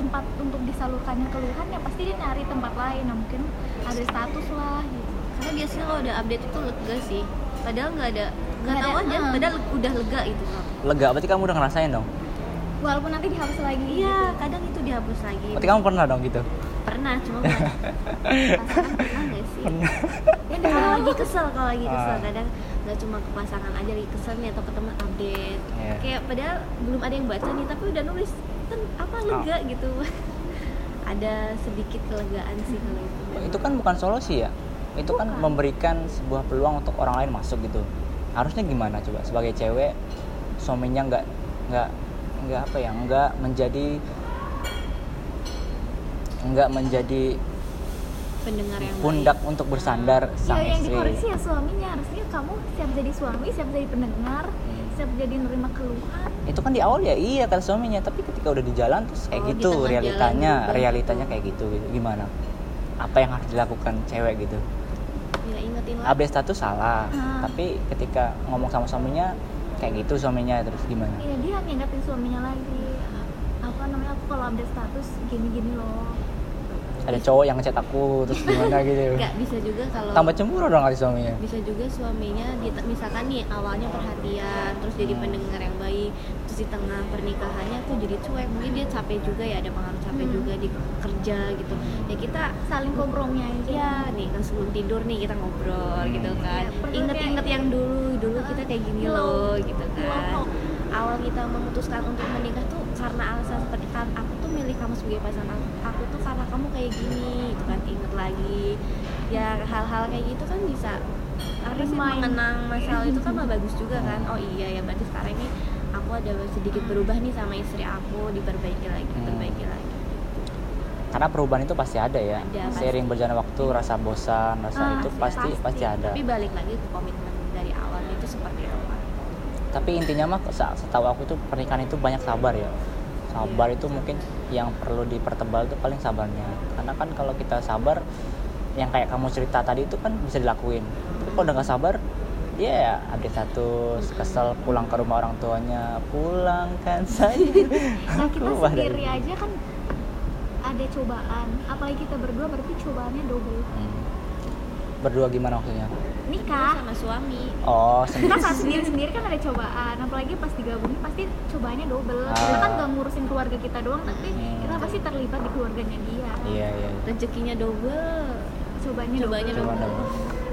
tempat untuk disalurkannya keluhan ya pasti dia nyari tempat lain nah mungkin ada status lah gitu. Karena biasanya kalau udah update itu lega sih. Padahal nggak ada nggak tahu ada, aja. ah. padahal udah lega itu Kak. lega berarti kamu udah ngerasain dong? Walaupun nanti dihapus lagi. Iya kadang itu dihapus lagi. Berarti kamu pernah dong gitu? Pernah cuma pasangan pernah nggak sih? Ya kalau lagi kesel kalau lagi kesel. Ah. kadang nggak cuma ke pasangan aja lagi kesel nih atau ke teman update. Iya. kayak padahal belum ada yang baca nih tapi udah nulis kan apa lega gitu. Ada sedikit kelegaan sih kalau itu. Itu kan bukan solusi ya? Itu kan Bukan. memberikan sebuah peluang untuk orang lain masuk gitu. Harusnya gimana coba? Sebagai cewek suaminya nggak nggak nggak apa ya? Nggak menjadi nggak menjadi pendengar yang pundak baik. untuk bersandar ya sang yang istri. dikoreksi ya suaminya. Harusnya kamu siap jadi suami siap jadi pendengar. Siap jadi nerima keluhan? Itu kan di awal ya iya kata suaminya tapi ketika udah di jalan terus kayak Oh, gitu tengah realitanya jalan realitanya gitu. kayak gitu gitu. gimana? Apa yang harus dilakukan cewek gitu? Ya ingetin lah update status salah Ah. tapi ketika ngomong sama suaminya kayak gitu suaminya terus gimana? Iya dia ngingetin suaminya lagi. Apa namanya aku kalau update status gini-gini loh ada cowok yang ngechat aku terus gimana gitu nggak bisa juga kalau tambah cemburu dong kali suaminya bisa juga suaminya misalkan nih awalnya perhatian terus jadi Hmm. pendengar yang baik terus di tengah pernikahannya tuh jadi cuek mungkin dia capek juga ya ada pengaruh capek Hmm. juga di kerja gitu ya kita saling kompromi aja ya nih kan sebelum tidur nih kita ngobrol Hmm. gitu kan Ya, perlu inget-inget yang dulu dulu kita kayak gini Hello. loh gitu Hello, kan awal kita memutuskan untuk menikah tuh karena alasan seperti kan aku milih kamu sebagai pasangan aku, tuh karena kamu kayak gini itu kan inget lagi. Ya hal-hal kayak gitu kan bisa apa sih mengenang masalah itu kan bagus juga kan? Oh iya ya berarti sekarang ini aku ada sedikit berubah nih sama istri aku diperbaiki lagi Hmm. diperbaiki lagi. Karena perubahan itu pasti ada ya. Ada, pasti. seiring berjalan waktu rasa bosan rasa Ah, itu pasti pasti. ada. Tapi balik lagi ke komitmen dari awal itu seperti apa? Tapi intinya mah se- setahu aku tuh pernikahan itu banyak sabar ya. Sabar Iya. itu mungkin yang perlu dipertebal itu paling sabarnya. Karena kan kalau kita sabar yang kayak kamu cerita tadi itu kan bisa dilakuin. Tapi kalau udah nggak sabar ya update status kesel pulang ke rumah orang tuanya pulang kan saya. Nah kita Keluar dari- sendiri aja kan ada cobaan. Apalagi kita berdua berarti cobaannya double. Hmm. berdua gimana maksudnya nikah sama suami oh kita sendiri saat sendiri sendiri kan ada cobaan apalagi pas digabungin pasti cobaannya double Ah. kita kan gak ngurusin keluarga kita doang tapi Hmm. kita pasti terlibat di keluarganya dia iya iya rezekinya double cobaannya Cobaannya double. Dong.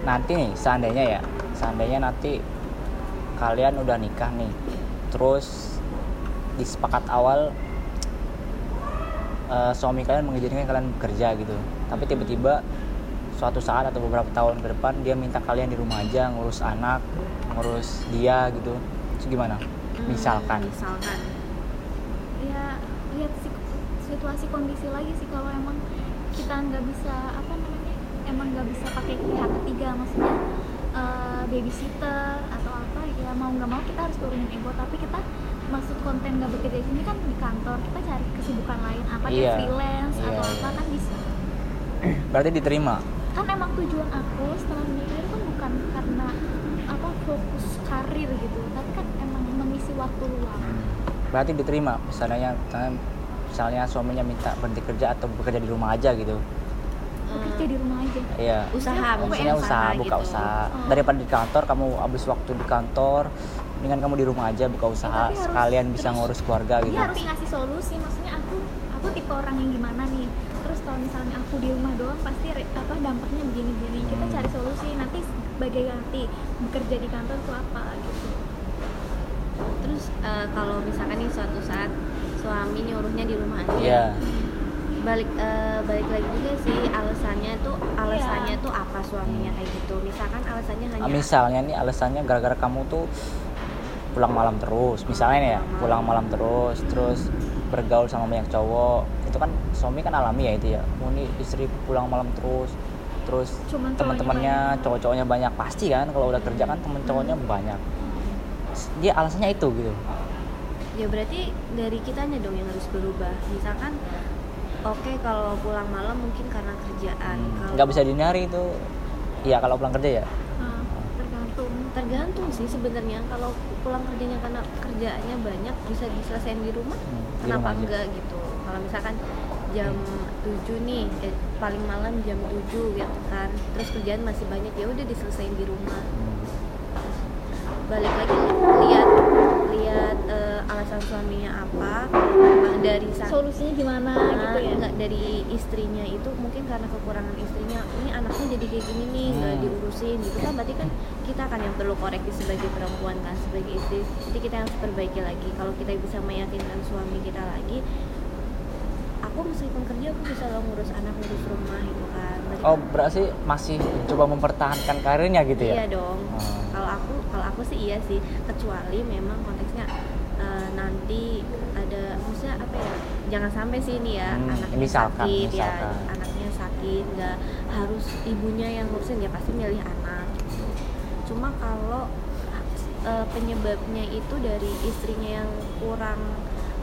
nanti nih seandainya ya seandainya nanti kalian udah nikah nih terus di sepakat awal eh, suami kalian mengizinkan kalian bekerja gitu tapi tiba-tiba suatu saat atau beberapa tahun ke depan dia minta kalian di rumah aja ngurus anak ngurus dia gitu. Itu gimana? Hmm, misalkan. misalkan. Ya lihat si- situasi kondisi lagi sih kalau emang kita nggak bisa apa namanya emang nggak bisa pakai pihak ketiga maksudnya eh, babysitter atau apa ya mau nggak mau kita harus turunin ego. Tapi kita maksud konten nggak bekerja di sini kan di kantor kita cari kesibukan lain apa Iya. kayak freelance Iya, atau iya. apa kan bisa. Berarti diterima kan emang tujuan aku setelah menikah itu kan bukan karena apa fokus karir gitu. Tapi kan emang mengisi waktu luang. Berarti diterima? Misalnya misalnya, misalnya suaminya minta berhenti kerja atau bekerja di rumah aja gitu? Bekerja di rumah aja. Iya. Usaha maksudnya usaha buka gitu. usaha. Oh. daripada di kantor kamu habis waktu di kantor dengan kamu di rumah aja buka usaha. tapi harus sekalian bisa terus- ngurus keluarga gitu. Dia harus ngasih solusi, maksudnya aku aku tipe orang yang gimana nih. Kalau misalnya aku di rumah doang pasti re- apa dampaknya begini-begini. Kita Hmm. cari solusi. Nanti sebagai ganti bekerja di kantor tuh apa gitu. terus eh, kalau misalkan nih suatu saat suami nyuruhnya di rumah aja Iya. balik eh, balik lagi juga sih alasannya tuh alasannya Iya. tuh apa suaminya kayak gitu misalkan alasannya hanya Ah, misalnya nih alasannya gara-gara kamu tuh pulang malam terus misalnya nih ya pulang malam terus terus bergaul sama banyak cowok. Itu kan suami kan alami ya itu ya. Ini istri pulang malam terus terus teman-temannya cowok-cowoknya banyak. Pasti kan kalau udah kerja kan temen cowoknya banyak. Dia alasannya itu gitu. Ya berarti dari kitanya dong yang harus berubah. Misalkan oke kalau pulang malam mungkin karena kerjaan. Kalau nggak bisa dihindari itu. Iya kalau pulang kerja ya tergantung. sih sebenarnya kalau pulang kerjanya karena kerjaannya banyak bisa diselesaikan di rumah Hmm, kenapa rumah aja. enggak gitu kalau misalkan jam 7 nih eh, paling malam jam 7 gitu kan terus kerjaan masih banyak ya udah diselesain di rumah Hmm. balik lagi lihat lihat eh, alasan suaminya apa dari Solusinya gimana Nah, gitu ya. enggak dari istrinya itu mungkin karena kekurangan istrinya ini anaknya jadi kayak gini nih nggak Hmm. diurusin gitu kan berarti kan kita kan yang perlu koreksi sebagai perempuan kan sebagai istri jadi kita harus perbaiki lagi kalau kita bisa meyakinkan suami kita lagi aku meskipun kerja aku bisa loh ngurus anak ngurus rumah itu kan Berarti Oh, kan- berarti masih coba mempertahankan karirnya gitu ya? iya dong Oh. kalau aku kalau aku sih iya sih kecuali memang konteksnya nanti ada maksudnya apa ya jangan sampai sih ini ya Hmm, anaknya misalkan, sakit ya misalkan. anaknya sakit nggak harus ibunya yang ngurusin ya pasti milih anak cuma kalau eh, penyebabnya itu dari istrinya yang kurang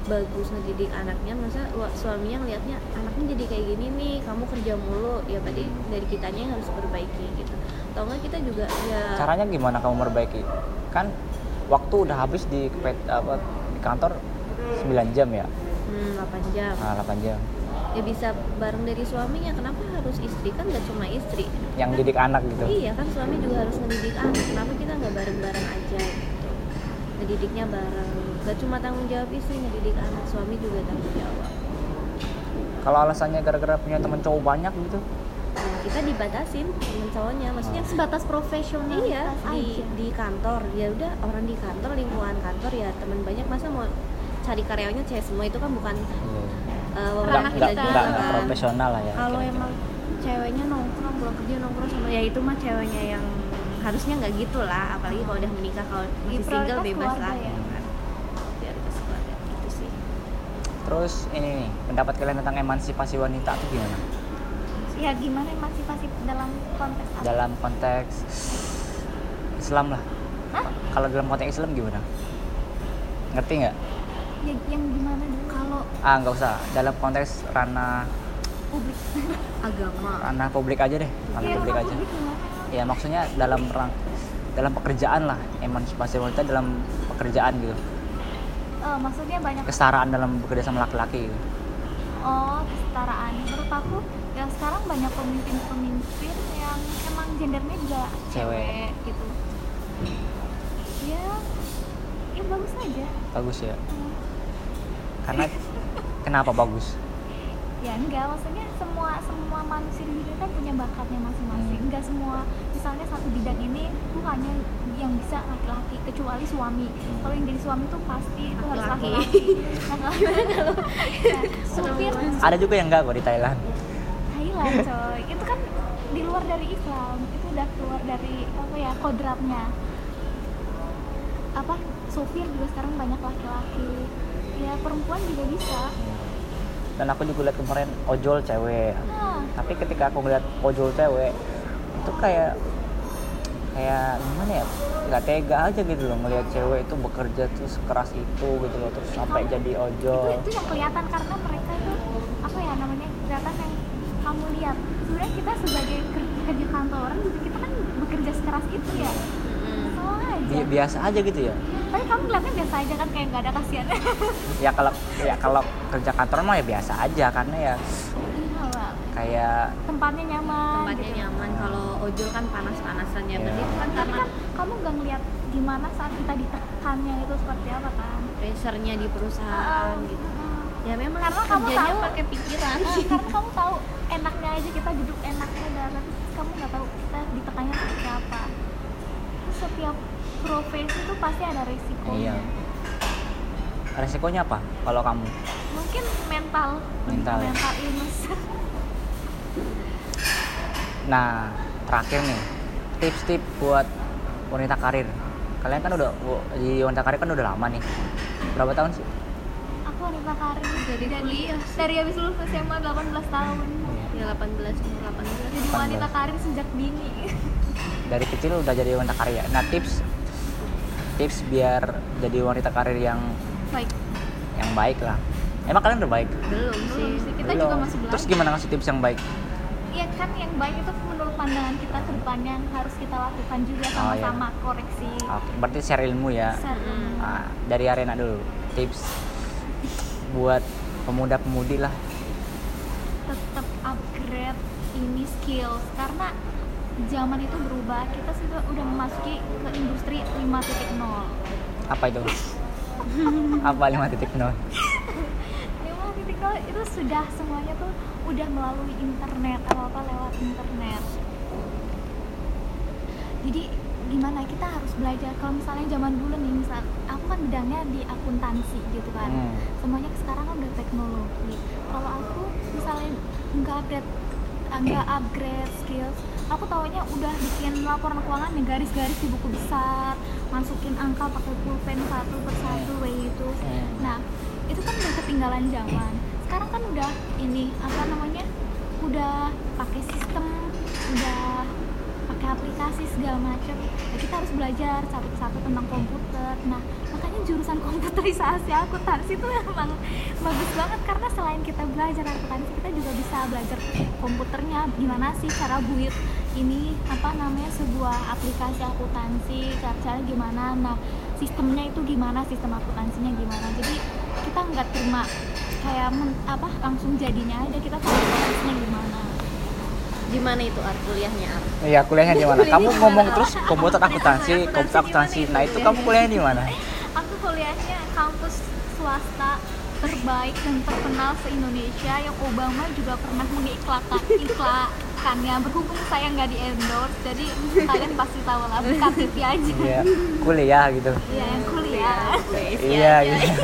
bagus ngedidik anaknya masa suaminya ngelihatnya anaknya jadi kayak gini nih kamu kerja mulu ya berarti dari kitanya yang harus perbaiki gitu atau enggak kita juga ya Caranya gimana kamu memperbaiki? Kan waktu udah habis di apa kantor 9 jam ya? hmm, 8 jam. Nah, 8 jam. ya bisa bareng dari suaminya. Kenapa harus istri? Kan nggak cuma istri. Yang Kan- didik anak gitu. iya kan suami juga harus ngedidik anak. Kenapa kita nggak bareng-bareng aja? Gitu ngedidiknya bareng. Gak cuma tanggung jawab istri ngedidik anak. Suami juga tanggung jawab. Kalau alasannya gara-gara punya temen cowok banyak gitu. Kita dibatasin temen cowoknya maksudnya Oh. sebatas profesional iya di aja. di kantor ya udah orang di kantor lingkungan kantor ya teman banyak masa mau cari karyawannya cewek semua itu kan bukan uh, Nggak, wewenang nggak, kita juga nggak kan. profesional lah ya. kalau emang ceweknya nongkrong pulang kerja nongkrong sama ya itu mah ceweknya yang harusnya nggak gitu lah apalagi kalau udah menikah kalau masih single bebas lah ya. kan gitu sih Terus ini nih, pendapat kalian tentang emansipasi wanita itu gimana? Ya gimana emansipasi dalam konteks apa? Dalam konteks Islam lah. Hah? Kalau dalam konteks Islam gimana? Ngerti nggak? ya, yang gimana dulu kalau Ah nggak usah. Dalam konteks ranah publik agama ranah publik aja deh. Ranah Iya, publik aja. publik? Ya maksudnya dalam rang dalam pekerjaan lah emansipasi wanita dalam pekerjaan gitu Eh, maksudnya banyak kesetaraan dalam bekerja sama laki-laki gitu. oh kesetaraan menurut aku ya sekarang banyak pemimpin-pemimpin yang emang gendernya juga Cewek. cewek gitu. Ya ya bagus aja. Bagus ya? Hmm. karena kenapa bagus? Ya enggak. Maksudnya semua semua manusia di dunia kan punya bakatnya masing-masing. Hmm. enggak semua misalnya satu bidang ini tuh hanya yang bisa laki-laki kecuali suami. Hmm. kalau yang jadi suami tuh pasti itu harus Laki-laki. nah kalau ya, supir. Ada juga yang enggak kok di Thailand Thailand coy. Itu kan di luar dari Islam. Itu udah keluar dari apa ya kodratnya. Apa? Supir juga sekarang banyak laki-laki. Ya perempuan juga bisa. Dan aku juga lihat kemarin ojol cewek. Nah. Tapi ketika aku ngeliat ojol cewek itu kayak kayak gimana ya? Nggak tega aja gitu loh ngelihat cewek itu bekerja tuh sekeras itu gitu loh terus sampai jadi itu ojol. itu yang kelihatan karena mereka tuh apa ya namanya kelihatan yang sebenarnya kita sebagai ker- kerja kantoran juga kita kan bekerja sekeras itu ya. Sama aja. Bi- biasa aja gitu ya? Tapi kamu ngeliatnya biasa aja kan kayak nggak ada kasihan. Ya kalau ya kalau kerja kantoran mah ya biasa aja karena ya Iya, kayak tempatnya nyaman tempatnya gitu. nyaman kalau ojol kan panas-panasan ya Iya. berarti itu kan karena kan kamu nggak ngeliat gimana saat kita ditekannya itu seperti apa kan? Pressure-nya di perusahaan gitu ya memang Karena kamu tahu- pakai pikiran Ah, karena kamu tahu enaknya aja kita duduk enaknya tapi kamu nggak tahu kita ditekannya seperti apa Terus setiap profesi itu pasti ada resikonya Iya. resikonya apa kalau kamu mungkin mental Mental ya? mental illness Nah, terakhir nih, tips-tips buat wanita karir. Kalian kan udah di wanita karir kan udah lama nih. Berapa tahun sih? Aku wanita karir Dari kuliah. dari habis lulus SMA 18 tahun ya 18 umur 18 jadi 18. wanita karir sejak dini Dari kecil udah jadi wanita karir. Nah, tips tips biar jadi wanita karir yang baik yang baik lah. Emang kalian udah baik? belum sih belum sih kita Belum. juga masih belajar Terus gimana ngasih tips yang baik? Iya kan yang baik itu menurut pandangan kita ke depannya yang harus kita lakukan juga Oh, iya. sama-sama koreksi. Oke, berarti share ilmu ya. Share. Hmm. Nah, dari arena dulu. Tips buat pemuda-pemudi lah. Tetap upgrade ini skills karena zaman itu berubah. Kita sudah udah memasuki ke industri 5.0. Apa itu? Apa 5.0? 5.0 itu sudah semuanya tuh udah melalui internet apa-apa lewat internet. Jadi gimana kita harus belajar. Kalau misalnya zaman dulu nih misal aku kan bidangnya di akuntansi gitu kan. Hmm. semuanya sekarang kan udah teknologi. Kalau aku misalnya nggak upgrade nggak upgrade skills aku taunya udah bikin laporan keuangan yang garis-garis di buku besar masukin angka pakai pulpen satu persatu kayak gitu. Hmm. nah itu kan udah ketinggalan zaman. Sekarang kan udah ini apa namanya udah pakai sistem udah pakai aplikasi segala macam. Ya, kita harus belajar satu persatu tentang komputer. Nah makanya jurusan komputerisasi akuntansi itu emang bagus banget. Karena selain kita belajar akuntansi kita juga bisa belajar komputernya. Gimana sih cara buat ini apa namanya sebuah aplikasi akuntansi cara gimana. Nah sistemnya itu gimana sistem akuntansinya gimana. Jadi kita nggak terima kayak apa langsung jadinya aja. Kita tahu prosesnya gimana gimana itu art kuliahnya art Iya, kuliahnya di mana? Kamu di ngomong mana? terus komputer akuntansi, komputer akuntansi. Nah, itu kamu kuliahnya di mana? aku kuliahnya kampus swasta terbaik dan terkenal se Indonesia yang Obama juga pernah mengiklakan iklakannya berhubung saya nggak di endorse jadi kalian pasti tahu lah buka TV aja Iya, kuliah gitu. Iya yang kuliah Iya, gitu.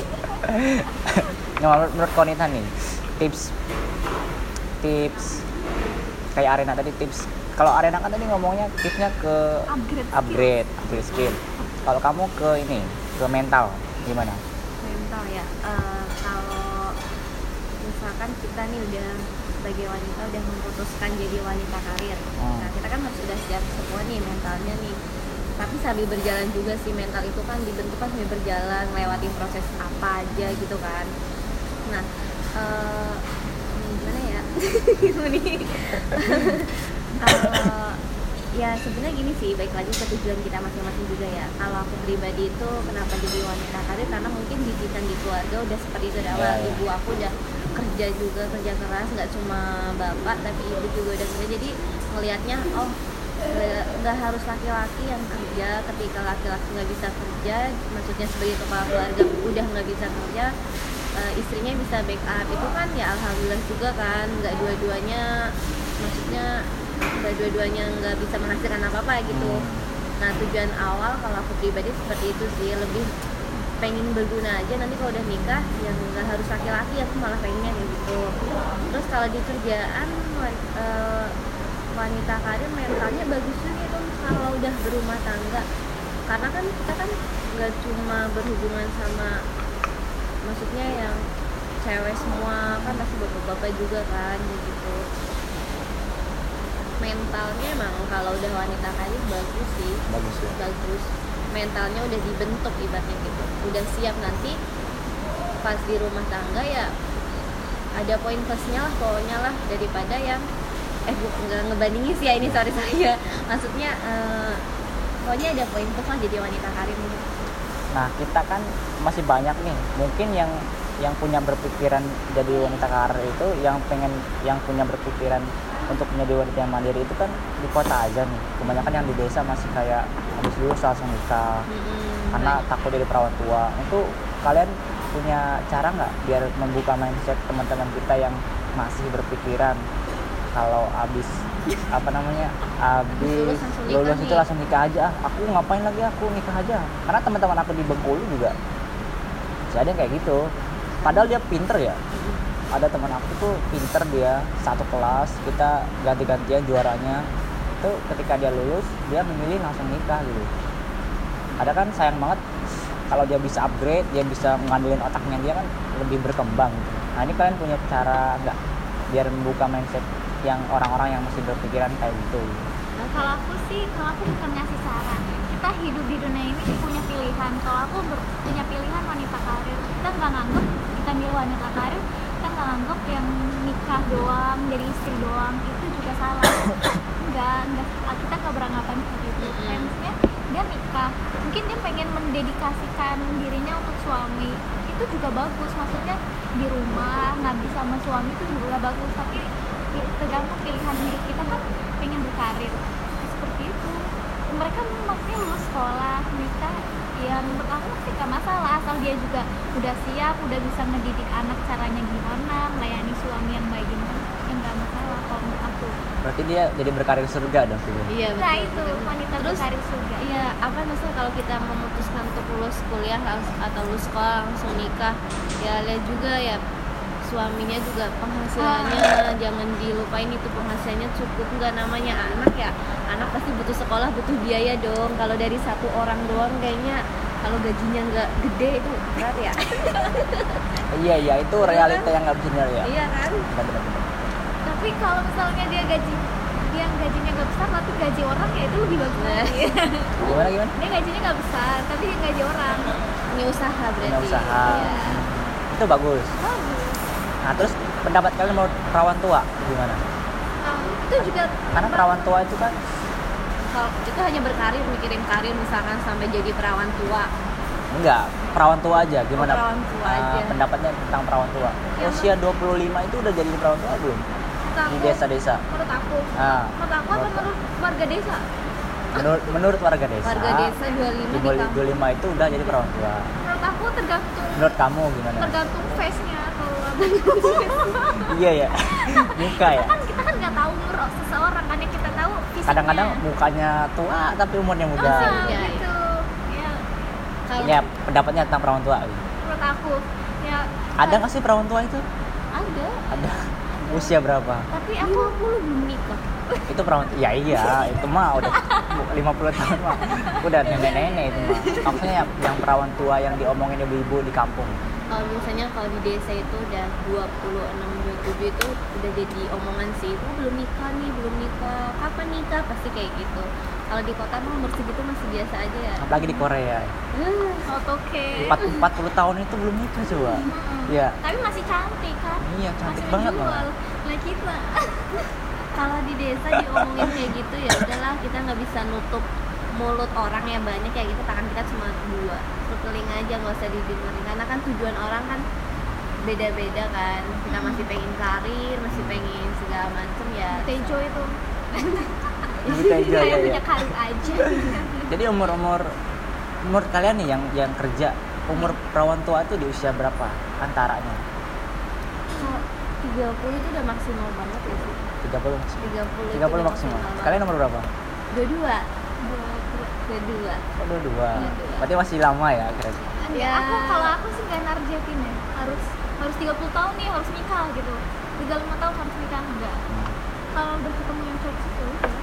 Nah, menurut Konita nih, tips tips kayak arena tadi tips. Kalau arena kan tadi ngomongnya tipsnya ke upgrade skill. upgrade upgrade skill. Kalau kamu ke ini ke mental gimana? Mental ya Eh, kalau misalkan kita nih udah sebagai wanita udah memutuskan jadi wanita karir. Hmm. nah kita kan harus sudah siap semua nih mentalnya nih. Tapi sambil berjalan juga sih mental itu kan dibentuk kan sambil berjalan lewatin proses apa aja gitu kan. Nah eh, ya Eh, ya sebenarnya gini sih baik lagi ke tujuan kita masing-masing juga ya. Kalau aku pribadi itu kenapa jadi wanita karir? Karena mungkin didikan di keluarga udah seperti itu dari awal Ya, ya. ibu aku udah kerja juga kerja keras nggak cuma bapak tapi ibu juga udah kerja. Jadi ngelihatnya oh nggak harus laki-laki yang kerja. Ketika laki-laki nggak bisa kerja maksudnya sebagai kepala keluarga udah nggak bisa kerja eh, istrinya bisa backup itu kan ya alhamdulillah juga kan nggak dua-duanya maksudnya nggak dua-duanya nggak bisa menghasilkan apa-apa gitu. Hmm. nah tujuan awal kalau aku pribadi seperti itu sih lebih pengen berguna aja. Nanti kalau udah nikah yang nggak harus laki-laki aku malah pengennya kayak gitu. Terus kalau di kerjaan eh, wanita karir mentalnya bagus juga tuh kalau udah berumah tangga. Karena kan kita kan nggak cuma berhubungan sama maksudnya yang cewek semua kan pasti bapak-bapak juga kan gitu. Mentalnya emang kalau udah wanita karir bagus sih. Bagus ya. Bagus. Mentalnya udah dibentuk ibaratnya gitu. Udah siap nanti pas di rumah tangga ya ada poin plusnya lah pokoknya lah daripada yang eh bu nggak ngebandingin sih ya ini sorry saya maksudnya eh, pokoknya ada poin plus lah jadi wanita karir ini nah kita kan masih banyak nih. Mungkin yang yang punya berpikiran jadi wanita karir itu yang pengen yang punya berpikiran untuk menjadi wanita yang mandiri itu kan di kota aja nih. Kebanyakan yang di desa masih kayak habis lulus langsung nikah. Mm-mm, karena takut jadi perawan tua. Itu kalian punya cara nggak biar membuka mindset teman-teman kita yang masih berpikiran kalau abis apa namanya abis Lulus lulus itu langsung nikah aja. Aku ngapain lagi aku nikah aja? Karena teman-teman aku di Bengkulu juga ada yang kayak gitu. Padahal dia pinter ya. Ada teman aku tuh pinter dia satu kelas kita ganti-gantian juaranya. Itu ketika dia lulus dia memilih langsung nikah gitu. Ada kan sayang banget kalau dia bisa upgrade dia bisa ngandelin otaknya dia kan lebih berkembang. Nah ini kalian punya cara nggak biar membuka mindset yang orang-orang yang masih berpikiran kayak gitu Nah, kalau aku sih, kalau aku bukan ngasih saran. Kita hidup di dunia ini punya pilihan. Kalau aku ber- punya pilihan wanita karir, kita nggak nganggep kita milih wanita karir, kita nggak nganggep yang nikah doang, jadi istri doang itu juga salah. Enggak, enggak. Kita nggak beranggapan seperti itu. Maksudnya dia nikah, mungkin dia pengen mendedikasikan dirinya untuk suami. Itu juga bagus. Maksudnya di rumah ngabdi sama suami itu juga bagus. Tapi tergantung pilihan hidup kita kan pengen berkarir seperti itu. Mereka maksudnya lulus sekolah nikah ya menurut aku sih gak masalah asal dia juga udah siap udah bisa ngedidik anak caranya gimana melayani suami yang baik gimana ya nggak masalah kalau menurut aku. Berarti dia jadi berkarir surga dong gitu iya nah betul, itu betul. wanita Terus, berkarir surga. Iya, apa maksudnya kalau kita memutuskan untuk lulus kuliah langsung- atau lulus sekolah langsung nikah, ya lihat juga ya suaminya juga penghasilannya. Ah. jangan dilupain itu penghasilannya cukup. Nggak namanya anak ya anak pasti butuh sekolah butuh biaya dong. Kalau dari satu orang doang kayaknya kalau gajinya nggak gede itu berat ya. Iya iya itu realita yang nggak bisa dihindari ya. Iya kan? Benar, benar, benar. tapi kalau misalnya dia gaji dia gajinya nggak besar tapi gaji orang ya itu lebih bagus Nah. lagi. Gimana gimana? Dia gajinya nggak besar tapi dia gaji orang. Punya usaha berarti. Punya usaha. Iya. itu bagus. Bagus nah terus pendapat kalian menurut perawan tua gimana? Nah, itu juga karena perawan tua itu kan kalau itu hanya berkarir mikirin karir misalkan sampai jadi perawan tua. Enggak perawan tua aja gimana? Oh, perawan tua Ah, aja. pendapatnya tentang perawan tua. Ya, usia 25 itu udah jadi perawan tua belum? Menurut di aku desa-desa? menurut aku. Ah menurut aku apa menurut warga desa? Menurut menurut warga desa warga desa 25 di di kampung. 25 itu udah jadi perawan tua. menurut aku tergantung menurut kamu gimana? tergantung face nya kalau iya ya muka ya? Kan kita kan nggak tahu umur seseorang. Kan yang kita tahu fisiknya. Kadang-kadang mukanya tua tapi umurnya muda. Ah, gitu. Ya kalau ya pendapatnya tentang perawan tua. Gitu. menurut aku ya ada nggak sih perawan tua itu? Ada. Ada. Usia berapa? Tapi aku 50 belum nikah itu perawan ya iya itu mah udah 50 tahun mah udah nenek-nenek itu mah maksudnya yang, yang perawan tua yang diomongin ibu-ibu di kampung. Kalau misalnya kalau di desa itu udah 26 27 itu udah jadi omongan sih oh, belum nikah nih belum nikah. Kapan nikah? Pasti kayak gitu. Kalau di kota mah umur segitu masih biasa aja ya. Apalagi di Korea. Eh, oke 4, 40 tahun itu belum nikah coba Iya. tapi masih cantik kan iya cantik masih banget menjual. malah lah kita kalau di desa diomongin kayak gitu ya udahlah kita nggak bisa nutup mulut orang yang banyak kayak gitu. Tangan kita cuma dua. Teling aja nggak usah didengerin. Karena kan tujuan orang kan beda-beda kan. Kita masih pengen karir masih pengen segala macem ya Tejo itu. Ibu Tejo ya, ya. punya karir aja. Jadi umur umur umur kalian nih yang yang kerja umur perawan tua itu di usia berapa antaranya? Kalau 30 itu udah maksimal banget ya sih 30 30 itu 30 udah maksimal banget. kalian umur berapa dua-dua dua-dua oh dua dua Iya, dua. berarti masih lama ya kira ya. Ya. aku kalau aku sih gak nargetin ya harus harus 30 tahun nih harus nikah gitu 35 tahun harus nikah enggak kalau udah ketemu yang cocok ya udah.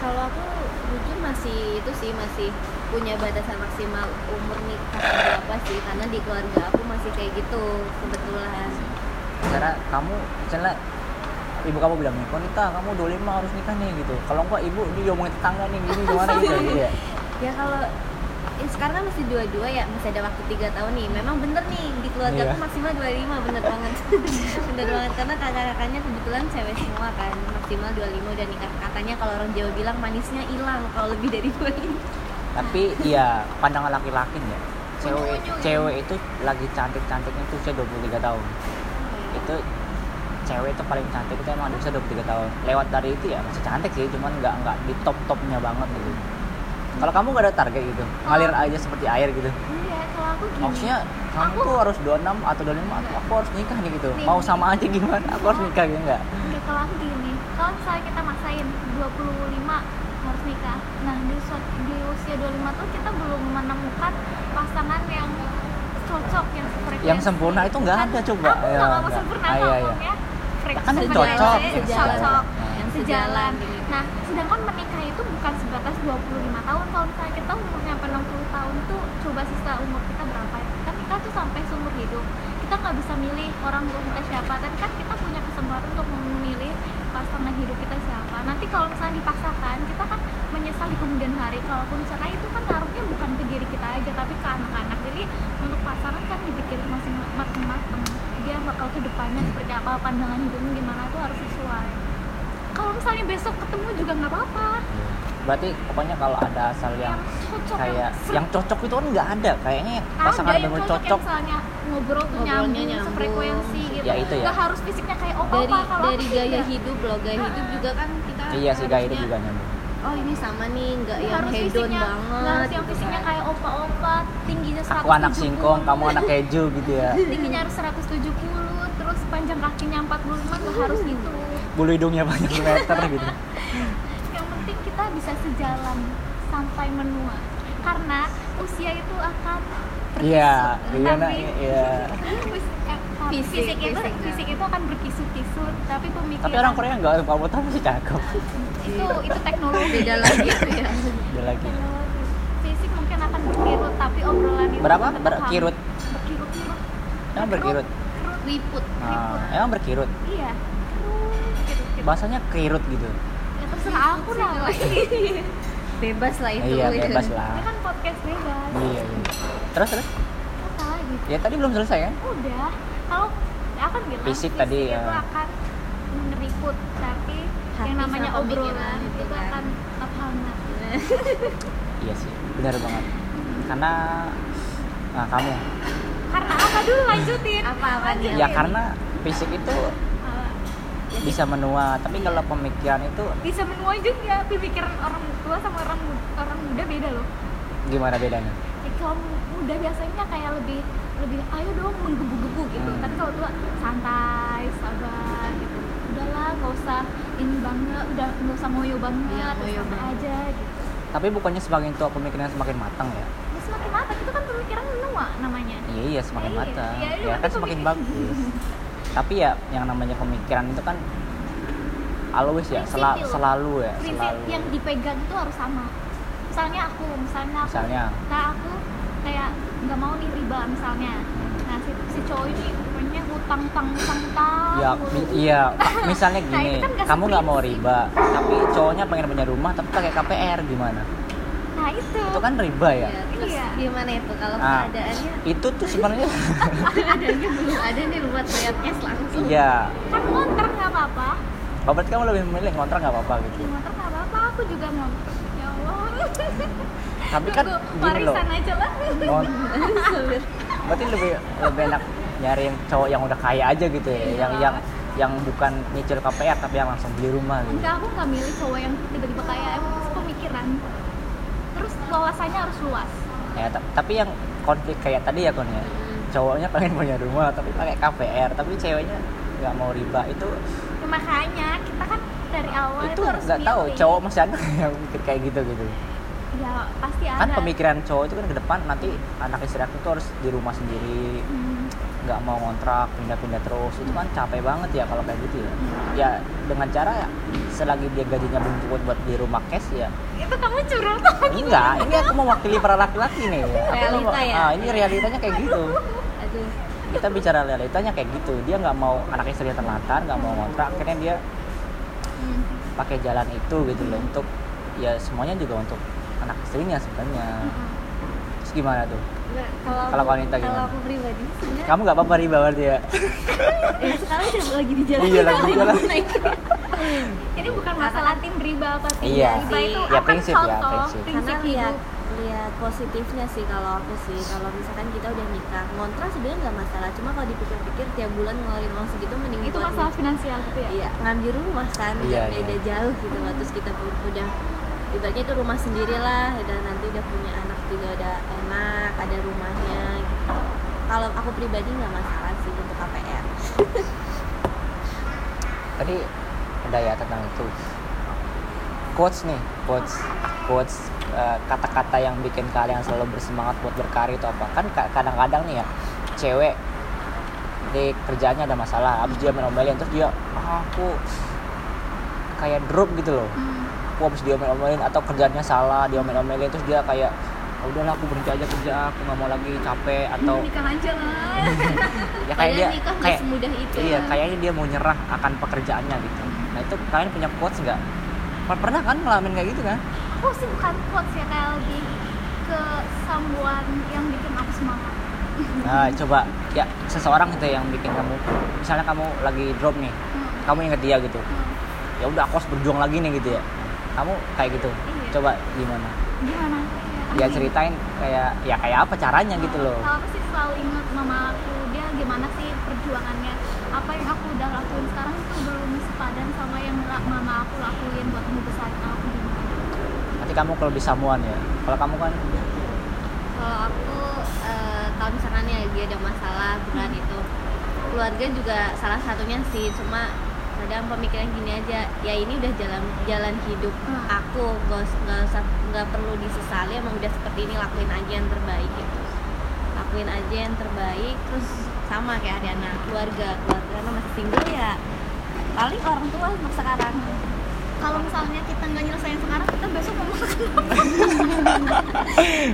kalau aku jujur masih itu sih masih punya batasan maksimal umur nikah berapa sih karena di keluarga aku masih kayak gitu kebetulan karena kamu misalnya ibu kamu bilang nih Konita kamu 25 harus nikah nih gitu. Kalau enggak ibu ini diomongin tetangga nih gini gimana? Gitu gitu ya. Ya kalau ya sekarang kan masih dua-dua ya masih ada waktu tiga tahun nih. Memang bener nih di keluarga Iya. aku maksimal 25 bener banget. Bener banget karena kakak-kakaknya kebetulan cewek semua kan maksimal 25 udah nikah. Katanya kalau orang Jawa bilang manisnya hilang kalau lebih dari 25 tapi ya pandangan laki-laki ya. Cewek cewek itu lagi cantik-cantiknya itu usia 23 tahun. Itu cewek itu paling cantik itu emang di usia 23 tahun lewat dari itu ya masih cantik sih cuman nggak nggak di top topnya banget gitu kalau kamu gak ada target gitu ngalir aja seperti air gitu iya kalau aku gini maksudnya kamu Aku- tuh harus 26 atau 25 atau aku harus nikah nih gitu Nih. mau sama aja gimana aku harus nikah gitu enggak Oke, kalau aku gini, kalau misalnya kita maksain 25 harus nikah. Nah, di, usia- di usia 25 tuh kita belum menemukan pasangan yang cocok, yang frekuensi. Yang sempurna itu nggak ada, coba. Aku Ya, nggak nggak. sempurna, Ah, iya, iya. frekuensi. Kan cocok, cocok, yang sejalan. Nah, sedangkan menikah itu bukan sebatas 25 tahun. Kalau misalnya kita umurnya sampai 60 tahun tuh coba sisa umur kita berapa ya? Kita nikah tuh sampai seumur hidup. Kita nggak bisa milih orang tua kita siapa, tapi kan kita punya kesempatan untuk memilih pasangan hidup kita siapa. Nanti kalau misalnya dipaksakan, kita kan menyesal di kemudian hari. Kalaupun cerai itu kan taruhnya bukan ke diri kita aja, tapi ke anak-anak. Jadi untuk pasangan kan dipikirin masing-masing. Dia bakal ke depannya seperti apa, pandangan hidupnya gimana itu harus sesuai kalau misalnya besok ketemu juga nggak apa-apa berarti pokoknya kalau ada asal yang cocok kayak ser- yang cocok itu kan nggak ada kayaknya pasangan ada yang cocok, cocok yang misalnya ngobrol tuh Ngobrolnya nyambung, nyambung. sefrekuensi gitu Ya, itu ya. nggak harus fisiknya kayak opa dari kalau dari gaya tidak. hidup loh gaya hidup juga kan kita iya sih gaya hidup juga nyambung oh ini sama nih nggak yang harus hedon banget nggak harus yang gitu fisiknya kan. kayak 170 aku anak singkong kamu anak keju gitu ya. Tingginya harus 170 terus panjang kakinya 45 nggak harus gitu. Bulu hidungnya banyak meter gitu. Yang penting kita bisa sejalan sampai menua karena usia itu akan iya Tapi- iya. Us- eh, Fisik, fisik, itu fisik, fisik itu akan berkisut-kisut tapi pemikiran tapi orang Korea nggak kamu tahu sih cakep. Itu itu teknologi. Beda lagi itu ya. Ada lagi. Teknologi. Fisik berkirut tapi obrolan itu berapa? tetap berkirut berkirut-kirut emang berkirut? Kerut. riput Ah, emang berkirut? Iya. Kirut, kirut. bahasanya kirut gitu. Ya terserah aku lah bebas lah itu. Iya ya. bebas ini lah kan podcast bebas. Iya, iya. terus terus? Apa lagi? Ya tadi belum selesai kan? Udah. Kalau ya akan bilang Fisik tadi, itu ya. akan meriput tapi Hati yang namanya obrolan itu itu kan. akan hangat. Iya sih. Benar banget karena nah kamu. Karena apa dulu? Lanjutin. Apa? Lanjutin. ya karena fisik itu Ah, bisa menua. Tapi kalau pemikiran itu bisa menua juga. Pemikiran orang tua sama orang orang muda beda loh. Gimana bedanya? Ya, kalau muda biasanya kayak lebih lebih ayo dong menggebu-gebu gitu. Hmm. tapi kalau tua santai sabar gitu. Udahlah nggak usah ini banget udah nggak usah ngoyo banget Iya, ngoyo aja gitu. Tapi bukannya semakin tua pemikiran semakin matang ya ya matang itu kan pemikiran menua namanya. Iya iya semakin matang. iya, iya, ya kan semakin bagus. Tapi ya yang namanya pemikiran itu kan always ya Prinsip itu. selalu ya prinsip selalu. yang dipegang itu harus sama. Misalnya aku misalnya aku Misalnya? nah aku kayak nggak mau nih riba misalnya. Nah si, si cowok ini pokoknya hutang utang utang utang ya mi- iya. Misalnya Nah, gini itu kan nggak kamu nggak mau riba tapi cowoknya pengen punya rumah tapi pakai KPR gimana nah itu. Itu kan riba ya? Iya, terus Iya. gimana itu kalau Ah. keadaannya? itu tuh sebenarnya keadaannya belum ada nih buat bayar cash langsung. Iya. Kan ngontrak nggak apa-apa. Oh, berarti kamu lebih memilih ngontrak nggak apa-apa gitu? Di ngontrak nggak apa-apa aku juga ngontrak ya Allah. Tapi kan Tunggu, gini loh. warisan aja lah. Berarti lebih lebih enak nyari yang cowok yang udah kaya aja gitu ya? Iya. yang yang yang bukan nyicil KPR tapi yang langsung beli rumah gitu? Enggak aku nggak milih cowok yang tiba-tiba kaya. Emang pemikiran wawasannya harus luas. Ya ta- tapi yang konflik kayak tadi ya kon ya. Cowoknya pengen punya rumah tapi pakai KPR tapi ceweknya nggak mau riba itu ya, makanya kita kan dari awal itu itu, harus nggak tahu cowok masih ada yang mikir kayak gitu gitu. Ya pasti ada. kan pemikiran cowok itu kan ke depan nanti anak istri aku tuh harus di rumah sendiri. Hmm. Nggak mau ngontrak pindah-pindah terus itu kan capek banget ya kalau kayak gitu ya. Ya dengan cara selagi dia gajinya belum cukup buat di rumah cash ya. Itu kamu curang tuh enggak ini aku mewakili para laki-laki nih. Aku Realita mau- ya? ah, ini realitanya kayak gitu. Aduh. Kita bicara realitanya kayak gitu. Dia nggak mau anak istrinya terlantar nggak mau ngontrak akhirnya dia pakai jalan itu gitu loh untuk ya semuanya juga untuk anak istrinya sebenarnya gimana tuh? Nggak, kalau Kalau aku- wanita kalau gimana? aku pribadi sebenarnya kamu nggak apa-apa riba berarti ya? Ya sekarang lagi di jalan. Iya, lagi di jalan. ini bukan masalah tim riba apa tidak Iya. riba itu Ya, akan prinsip ya, contoh prinsip. karena prinsip lihat hidup. lihat positifnya sih kalau aku sih. Kalau misalkan kita udah nikah ngontrak sebenarnya nggak masalah. Cuma kalau dipikir-pikir tiap bulan ngeluarin uang segitu mending itu masalah nik- finansial gitu ya? Iya ngambil rumah kan Iya, beda iya. jauh gitu. Loh terus kita pun udah ibaratnya itu rumah sendiri lah dan nanti udah punya anak juga udah ada rumahnya. Gitu kalau aku pribadi nggak masalah sih untuk KPR tadi udah ya tentang itu. Quotes nih quotes quotes eh, kata-kata yang bikin kalian selalu bersemangat buat berkarya itu apa? Kan ka- kadang-kadang nih ya cewek di kerjaannya ada masalah habis dia menomelin terus dia "Ah, aku kayak drop gitu loh. Hmm. aku habis dia omelin atau kerjanya salah dia omelin terus dia kayak "Ah, udahlah aku berhenti aja kerja aku nggak mau lagi capek atau nikah aja lah. Ya kayak dia kayak semudah itu. iya kayaknya dia mau nyerah akan pekerjaannya gitu. Nah itu kalian punya quotes nggak? Per- pernah kan ngalamin kayak gitu kan? Aku sih bukan quotes ya kayak lebih ke someone yang bikin aku semangat. Nah coba ya seseorang gitu yang bikin kamu. Misalnya kamu lagi drop nih Hmm. kamu inget dia gitu. Hmm. ya udah aku harus berjuang lagi nih gitu ya. Kamu kayak gitu. Iya. coba gimana? Gimana ya ceritain kayak ya kayak apa caranya gitu loh. Kalau aku sih selalu ingat mama aku dia gimana sih perjuangannya? Apa yang aku udah lakuin sekarang itu belum sepadan sama yang mama aku lakuin buat ngebesarin aku gimana nanti kamu kalau disamuan ya? Kalau kamu kan? Kalau aku eh, kalau misalkan ya dia ada masalah berat itu. Keluarga juga salah satunya sih cuma kadang pemikiran gini aja ya ini udah jalan jalan hidup Hmm. aku nggak nggak perlu disesali emang udah seperti ini lakuin aja yang terbaik gitu. Lakuin aja yang terbaik terus sama kayak Ariana keluarga keluarga karena masih single ya paling orang tua untuk sekarang. Kalau misalnya kita nggak nyelesain sekarang kita besok mau makan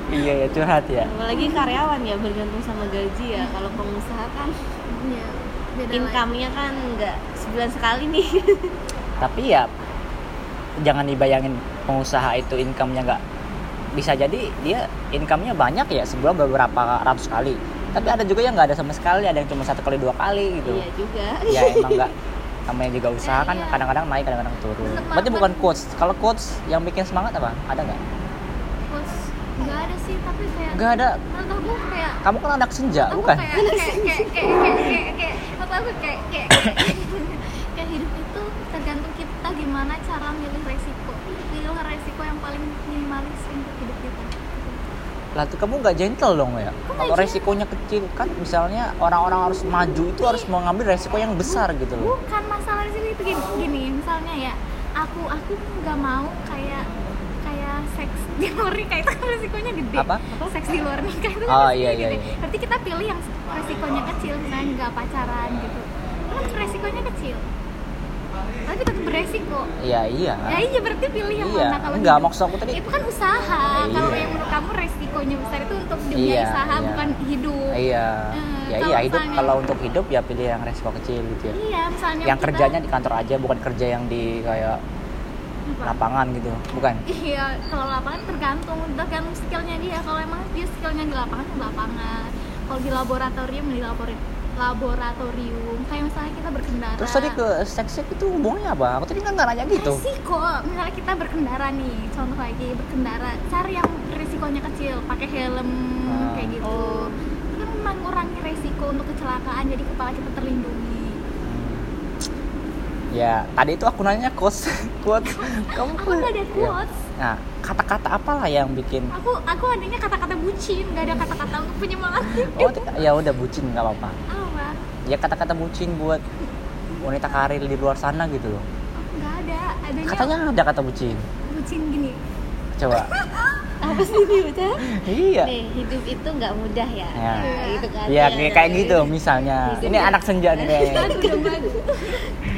iya ya curhat ya. Apalagi karyawan ya bergantung sama gaji ya kalau pengusaha kan. Iya. Income-nya kan nggak sebulan sekali nih. Tapi ya jangan dibayangin pengusaha itu income-nya nggak bisa jadi dia income-nya banyak ya sebulan beberapa ratus kali. Tapi ada juga yang nggak ada sama sekali ada yang cuma satu kali dua kali gitu. Iya juga. Ya emang nggak. Namanya juga usaha kan Iya. kadang-kadang naik kadang-kadang turun. Berarti bukan coach kalau coach yang bikin semangat apa? Ada nggak? Terus nggak ada sih tapi kayak nggak ada. menurut aku kayak kamu kan anak senja bukan? kayak kayak kayak kayak kayak kayak kayak kayak kayak hidup itu tergantung kita gimana cara milih resiko. Pilih resiko yang paling minimalis untuk hidup kita. Lah tuh kamu nggak gentle dong ya? Kalau resikonya kecil kan misalnya orang-orang harus maju itu harus mengambil resiko yang besar gitu loh. Bukan masalah resiko itu gini, gini misalnya ya aku aku nggak mau kayak seks di luar nikah itu kan resikonya gede. Apa? seks di luar nikah itu kan Oh, iya, iya, gede. iya. berarti kita pilih yang resikonya kecil misalnya nggak pacaran gitu. Kan resikonya kecil. Tapi tetap beresiko. Iya iya. Ya iya berarti pilih yang Iya, mana kalau enggak, hidup. maksud aku tadi- itu kan usaha. Iya. kalau yang menurut kamu resikonya besar itu untuk dunia Iya, usaha iya. bukan hidup. Iya. Eh, ya iya hidup. misalnya- kalau untuk hidup ya pilih yang resiko kecil gitu ya. Iya misalnya yang kita- kerjanya di kantor aja bukan kerja yang di kayak Apa? lapangan gitu bukan Iya, kalau lapangan tergantung, tergantung skillnya dia. Kalau emang dia skillnya di lapangan, di lapangan. Kalau di laboratorium, di labor- laboratorium. Kayak misalnya kita berkendara. terus tadi ke seksnya itu hubungannya apa aku tadi kan nggak nanya gitu Resiko, misalnya kita berkendara nih, contoh lagi berkendara, cari yang resikonya kecil, pakai helm Ah. kayak gitu. Oh. Itu kan mengurangi resiko untuk kecelakaan, jadi kepala kita terlindungi. Ya tadi itu aku nanya quotes quotes kamu Aku nggak ada Iya. quotes. nah kata-kata apalah yang bikin? Aku aku adanya kata-kata bucin, nggak ada kata-kata untuk penyemangat oh ya udah bucin nggak apa-apa. Apa? ya kata-kata bucin buat wanita karir di luar sana gitu loh. Nggak ada. Adanya katanya ada kata bucin. Bucin gini. Coba apa sih ini udah iya nih hidup itu nggak mudah ya, Ya. Nah, gitu kan Iya kayak kayak gitu misalnya. Hidup Ini ya. anak senja nih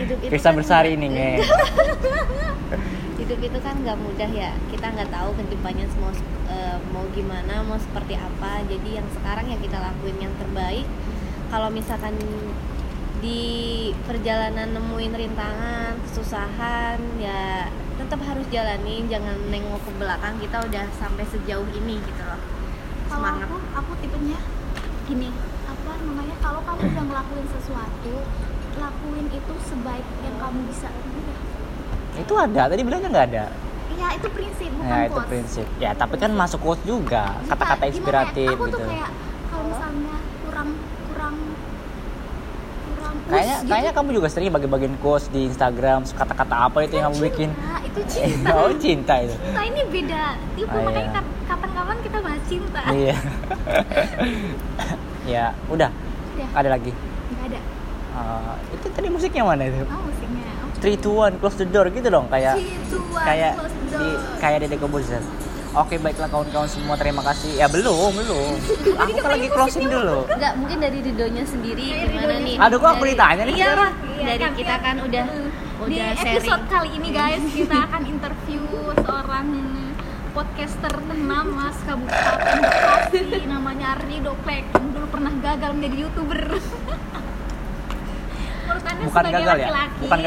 hidup itu Krisna kan Bersari nih nge. hidup itu kan nggak mudah ya kita nggak tahu ke depannya mau eh, mau gimana mau seperti apa jadi yang sekarang yang kita lakuin yang terbaik kalau misalkan di perjalanan nemuin rintangan kesusahan ya tetap harus jalanin jangan nengok ke belakang kita udah sampai sejauh ini gitu loh kalau semangat aku aku tipenya gini apa namanya kalau kamu udah ngelakuin sesuatu lakuin itu sebaik yang kamu bisa. Itu ada, tadi bilangnya nggak ada. ya itu prinsip bukan Nah itu quotes. prinsip. Ya tapi kan masuk quotes juga, Bisa, kata-kata gimana ya? inspiratif aku gitu. tuh kayak kalau misalnya kurang kurang kurang push Kayaknya gitu. kayaknya kamu juga sering bagi-bagiin quotes di Instagram, kata-kata apa itu yang kamu bikin? cinta, itu cinta oh cinta itu. cinta ini beda tipe Ah, makanya iya. kap- kapan-kapan kita bahas cinta Iya. ya udah. Udah. Ada lagi. nggak ada Eh, itu tadi musiknya mana itu? oh musiknya oh. Three, two, one, close the door gitu dong kayak Three, two, one, kayak close the di door. kayak Dede Kobuzer. Oke baiklah kawan-kawan semua terima kasih. Ya belum belum. Aku kan lagi closing dulu. nggak mungkin dari Ridonya sendiri Dari gimana Ridonya nih Aduh, kok aku ditanya nih iya sekarang? Iya, dari kan, kita ya. kan udah di udah episode sharing kali ini guys kita akan interview seorang podcaster ternama kabupaten Bekasi namanya Rido Plek yang dulu pernah gagal menjadi youtuber menurut anda Bukan sebagai gagal ya? laki-laki Bukan